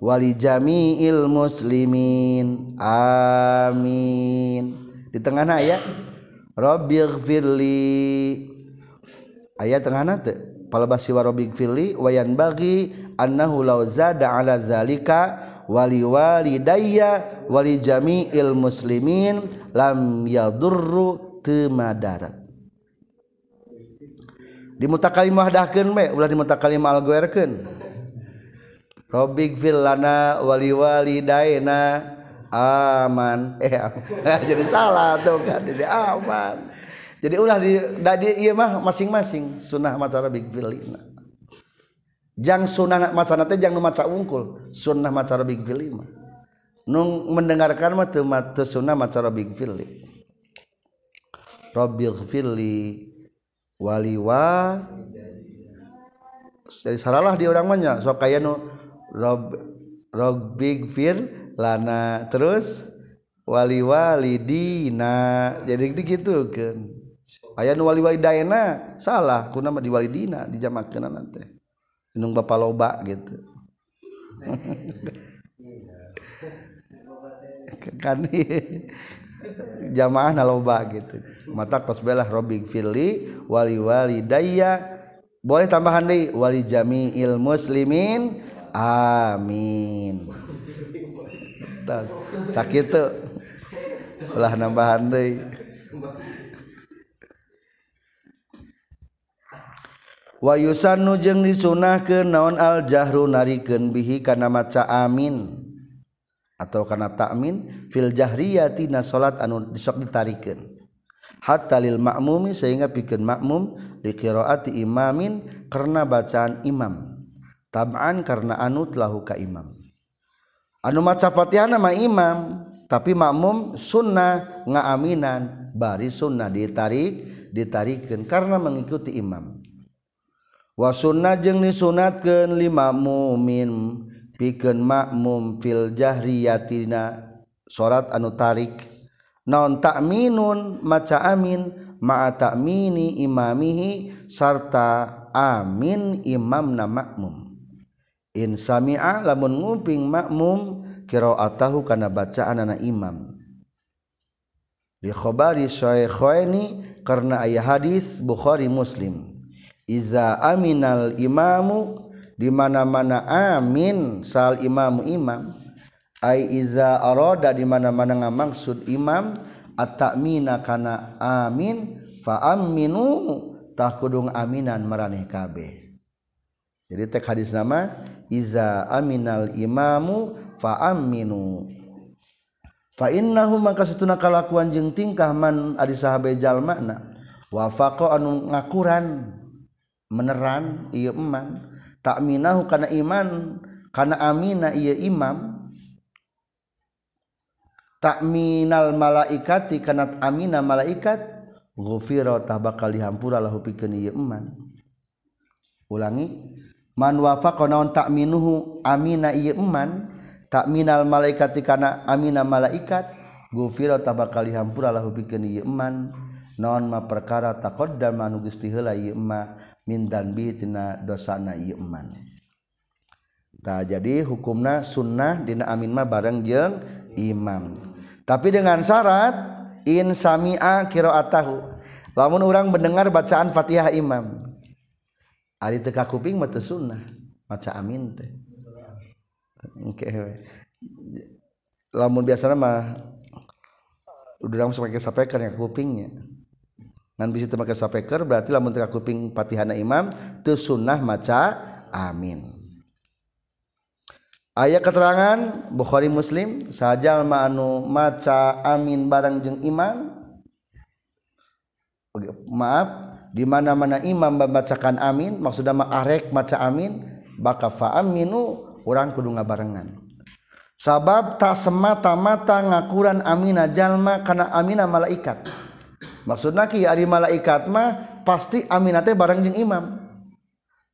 A: wali jami'il muslimin. Amin. Di tengah ayat Rabbighfirli ayat tengah palbasi warobik fili wayan bagi annahu law zada ala zalika wali walidayya wali jami'il muslimin lam yadurru temadarat. Di mutakalimah dahkeun we ulah di mutakalimah alguerkeun robik fil lana wali walidayna aman. Eh jadi salah tuh kan jadi aman. Jadi ulah di, di iya mah masing-masing. Sunnah maca Robik lina jang sunnah maca nate jang nu maca ungkul sunnah maca Robik lima nung mendengarkan mah teu sunnah maca Robbil fili waliwa jadi salahlah di orang banyak so kayak nu rob rob big lana terus wali wali dina. Jadi gitu kan aya nu wali wali daena salah. Kuna nama di wali dina di nanti minum bapa loba gitu. Kan jamaah naloba gitu. Mata tos belah robbik fili wali wali daya boleh tambahan deh wali jamiil muslimin. Amin. Sakit tuh ulah nambahan deh wayusan nujeng disunah ke naon aljahru nariken bihi kana maca amin? Atau kana takmin fil jahriyati na salat anu disok ditarikan hatta lil makmumi sehingga pikeun makmum dikiraati imamin karena bacaan imam. Tab'an karena anut lahu ka imam. Anu maca Fatihah nama imam tapi makmum sunnah ngaaminan bari sunnah ditarik ditarikeun karena mengikuti imam. Wa sunnah jeung disunatkeun lima mumin piken makmum fil jahriyatina surat anu tarik. Non takminun maca amin ma'a takmini imamihi sarta amin imamna makmum. In sami'a lamun nguping makmum qira'atahu kana bacaan anak imam. Di khabari syaikhaini karena ayat hadis Bukhari Muslim iza aminal imamu di mana-mana amin sal imamu imam. Ai iza arada di mana-mana ngamaksud imam at-ta'mina kana amin fa aminu tah kudung aminan maraneh kabeh. Jadi tek hadis nama iza aminal imamu fa aminu fa innahu maka satuna kalakuan jeung tingkah man ari sahabe jalmana wafaqa anu ngakuran. Meneran ieu eman. Takminahu kana iman kana amina iya imam. Takminal malaikati kana amina malaikat. Ghufira tah bakal dihampura lahu pikeun ieu iman ulangi. Man wafaqa naon takminuhu amina iya iman takminal malaikati kana amina malaikat. Ghufira tah bakal dihampura lahu pikeun ieu iman naon ma perkara taqaddama anu geus heula ieu iman mindanbitina dosana iman tak jadi hukumna sunnah dina amin mah bareng jeng imam. Tapi dengan syarat in sami'a qiraatahu. Lamun orang mendengar bacaan Fatihah imam ari teu kuping mah sunnah maca amin teh. Lamun biasanya mah udah langsung pakai sapekan yang kupingnya ngan bisa teu make sapeker berarti lamun teu kuping patihana imam teu sunnah maca amin. Ayat keterangan Bukhari Muslim sajal ma anu maca amin bareng jeung imam maaf di mana-mana imam membacakan amin maksudnya mah arek maca amin baka fa aminu urang kudu ngabarengan. Sabab tak semata-mata ngakuran amina jalma kana amina malaikat maksud Naki Ari malaikat mah pasti aminate barang jeng imam.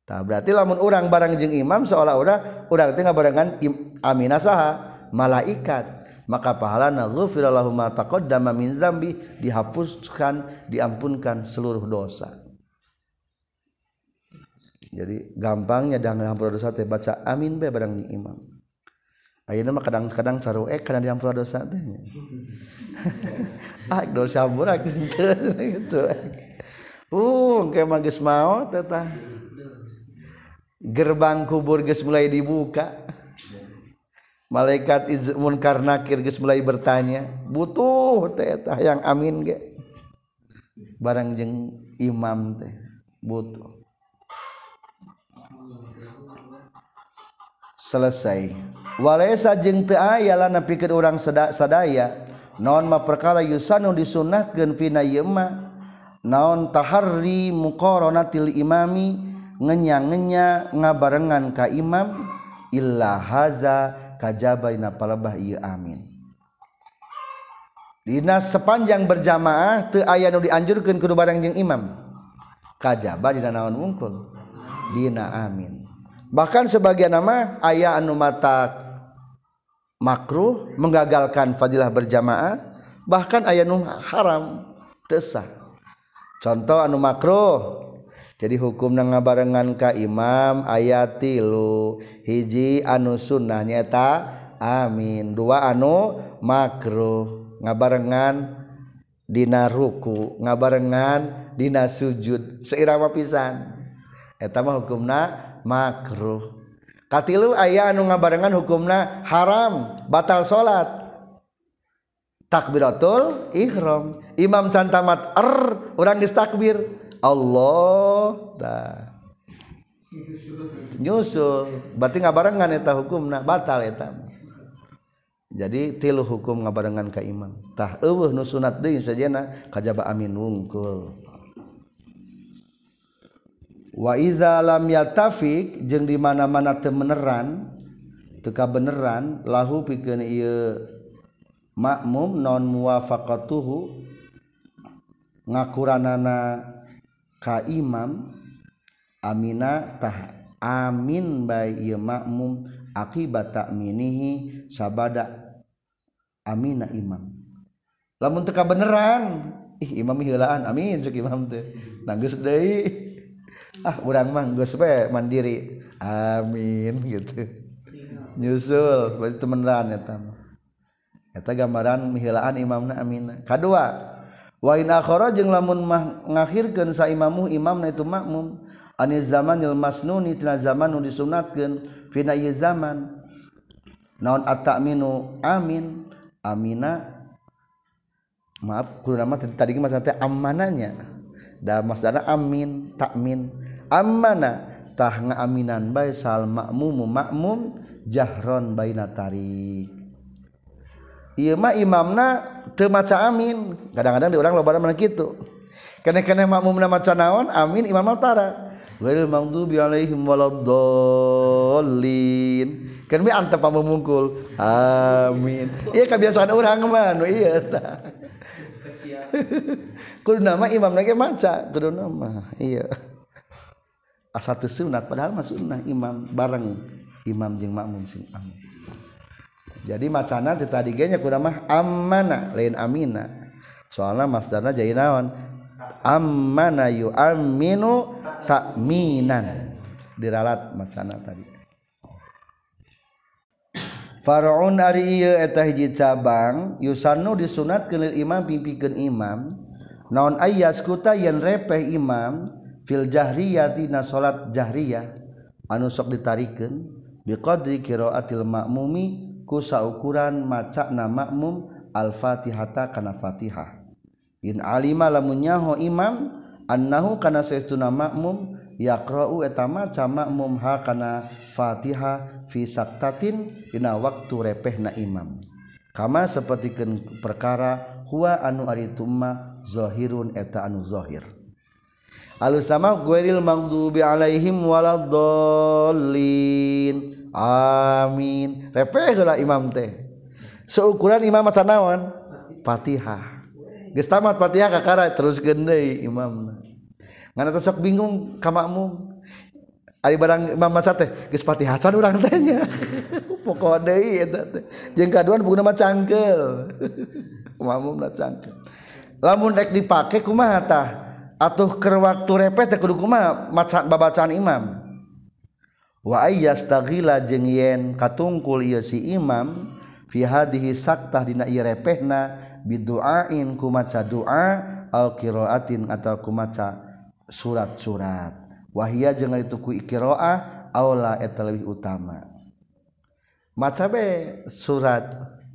A: Tak berarti lamun orang barang jeng imam seolah-olah orang tengah barengan aminah saha? Malaikat. Maka pahalana ghufira lahu ma taqaddama min zambi dihapuskan diampunkan seluruh dosa. Jadi gampangnya dengan ngampura dosa teh baca amin be barang di imam Ayeuna mah kadang-kadang saru eh karena diampura dosa teh. ah dosa burak gitu. Uh, engke mah geus maot eta. Gerbang kubur geus mulai dibuka. Malaikat iz munkar nakir geus mulai bertanya, butuh teh eta yang amin ge. Barang jeung imam teh butuh. selesai. Walaysa jeung teu aya lana pikeun urang sadaya. Naon ma perkara yusanu disunnah fina yema naon taharri muqaranatil imami ngenya-ngenya ngabarengan ka imam illa haza kajabaina palebah ieu amin. Dina sepanjang berjamaah teu aya nu dianjurkeun kudu bareng jeung imam kajaba dina naon wungkul? Dina amin. bahkan sebagian nama ayah anu mata makruh menggagalkan fadilah berjamaah bahkan ayah anu haram tesah contoh anu makruh jadi hukum na ngabarengan ka imam ayat tilu hiji anu sunnah nyata amin. Dua anu makruh ngabarengan dina ruku ngabarengan dina sujud seirama pisan. etama hukumna makruh. Katilu aya anu ngabarengan hukumna haram batal salat takbiratul ihram. Imam cantamat er urang geus takbir. Allah ta. Nyusul. Berarti ngabarengan eta hukumna batal eta. Jadi tilu hukum ngabarengan ka imam. Tah eueuh nu sunat deui sajena kajaba amin wungkul. walam lam yatafik jeung dimana-mana temeneran teka beneran lahu pikeun ieu makmum non muwafaqatuhu ngakuranana ka imam amina tah amin bae ieu makmum akibat takminihi sabada amina imam. Lamun teka beneran ih imam heulaan amin cek imam teh. Nangis deui. ah urang mah geus bae mandiri. Amin gitu. Nyusul berarti temenan eta mah. Eta gambaran hilaan imamna amina kadua wa in akhara jeung lamun mah ngakhirkeun sa imamu imamna itu makmum. Ani zamanil masnuni tina zaman nu disunatkeun fina ieu zaman. Naon at-ta'minu amin. Amina maaf kudu nama tadi tadi maksudnya amananya da maksudnya amin takmin amana tah ngaaminan bae sal makmum makmum jahron baina tarik. Ieu mah imamna teu maca amin. Kadang-kadang di urang loba mana kitu. Keneh-keneh makmumna maca naon amin imam tara ghairil maghdubi alaihim waladdallin. Kan bi antep pamungkul amin. Ieu kebiasaan urang mah nu ieu tah. Kudu nama imam lagi maca kudu nama iya asa sunat padahal mas sunnah imam bareng imam jeung makmum sing amin. Jadi macana teu tadi ge nya mah amana lain amina. Soalna masdarna jadi naon? Amana yu'minu ta'minan. Diralat macana tadi. Faraun ari ieu eta hiji cabang yusannu disunat keunil imam pimpikeun imam. Naon ayas kuta yen repeh imam fil jahriyati salat jahriyah anu sok ditarikeun? Biqadri qiraatil ma'mumi ku saukuran macana makmum al-fatihata kana fatihah. In alima lamun nyaho imam annahu kana saestuna makmum yaqra'u eta maca makmum ha kana fatihah fi saktatin dina waktu repehna imam. Kama sapertikeun perkara huwa anu ari tumma zahirun eta anu zahir. alus sama gueril mangdubi alaihim waladdallin. Amin. Repeh heula imam teh. Seukuran imam maca naon? Fatihah. Geus tamat Fatihah kakara terus deui imam ngan sok bingung ka makmum. Ari barang imam masa teh geus Fatihah can urang teh nya. Pokok deui eta teh. Jeung kaduan bukna mah cangkel. Makmum na cangkel. Lamun rek dipake kumaha tah? atuh ke waktu repet kumaha maca babacaan imam. Wa ayastaghila jeung yen katungkul ieu si imam fi hadhihi saktah dina ieu repehna biduain ku maca doa au qiraatin atawa ku maca surat-surat. Wahia jeung itu ku qiraah aula eta leuwih utama. Maca be surat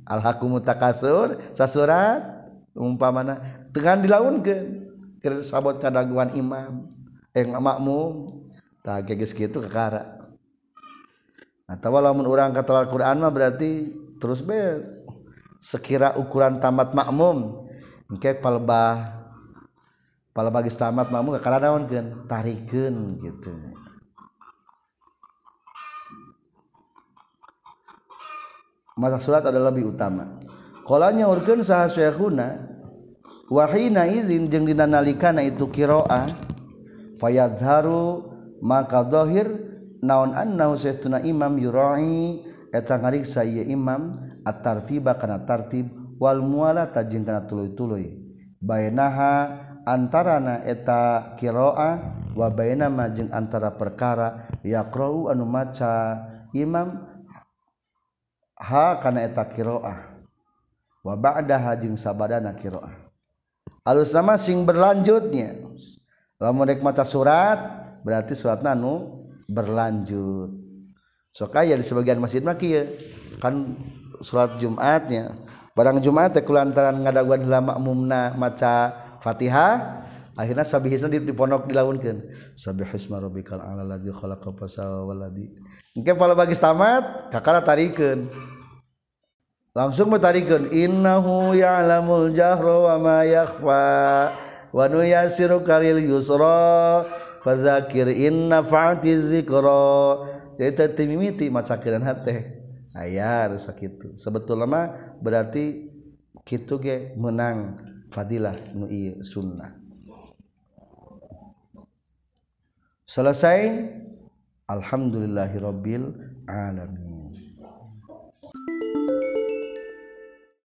A: al hakumu takasur sasurat umpamana dengan dilaunkeun. sabot kadaguan imam eh makmum. Tak geus kitu kakara. Atau lamun orang kata Al-Quran mah berarti terus be sekira ukuran tamat makmum engke palebah palebah geus tamat makmum kakara naonkeun tarikeun gitu. Masa surat adalah lebih utama. Kalanya urkeun saha syekhuna wahina izin jeung dina nalikana itu qiraah fayadharu maka zahir naon annahu saytuna imam yura'i eta ngariksa ieu imam at-tartiba kana tartib wal mualata jeung kana tuluy-tuluy bainaha antarana eta qiraah wa bainama jeung antara perkara yaqra'u anu maca imam ha kana eta qiraah wa ba'daha jeung sabadana qiraah alus nama sing berlanjutnya. Lamun rek maca surat berarti suratna anu berlanjut. Sok aya di sebagian masjid mah kieu. Kan surat Jumatnya. Barang Jumat teh kulantaran ngadaguan lama makmumna maca Fatihah akhirnya sabihisna di, di pondok dilaunkeun. Sabihisma rabbikal a'la ladzi khalaqa fasawa waladhi engke pala bagi tamat kakara tarikeun. Langsung tarikeun innahu ya'lamul jahra wa ma yakhfa wa nuyasiru kalil yusra fadzakir inna fa'ati dzikra. Jadi timimiti macakeun hate aya sakitu sebetulnya mah berarti kitu ge menang fadilah nu sunnah. Selesai. Alhamdulillahirabbil alamin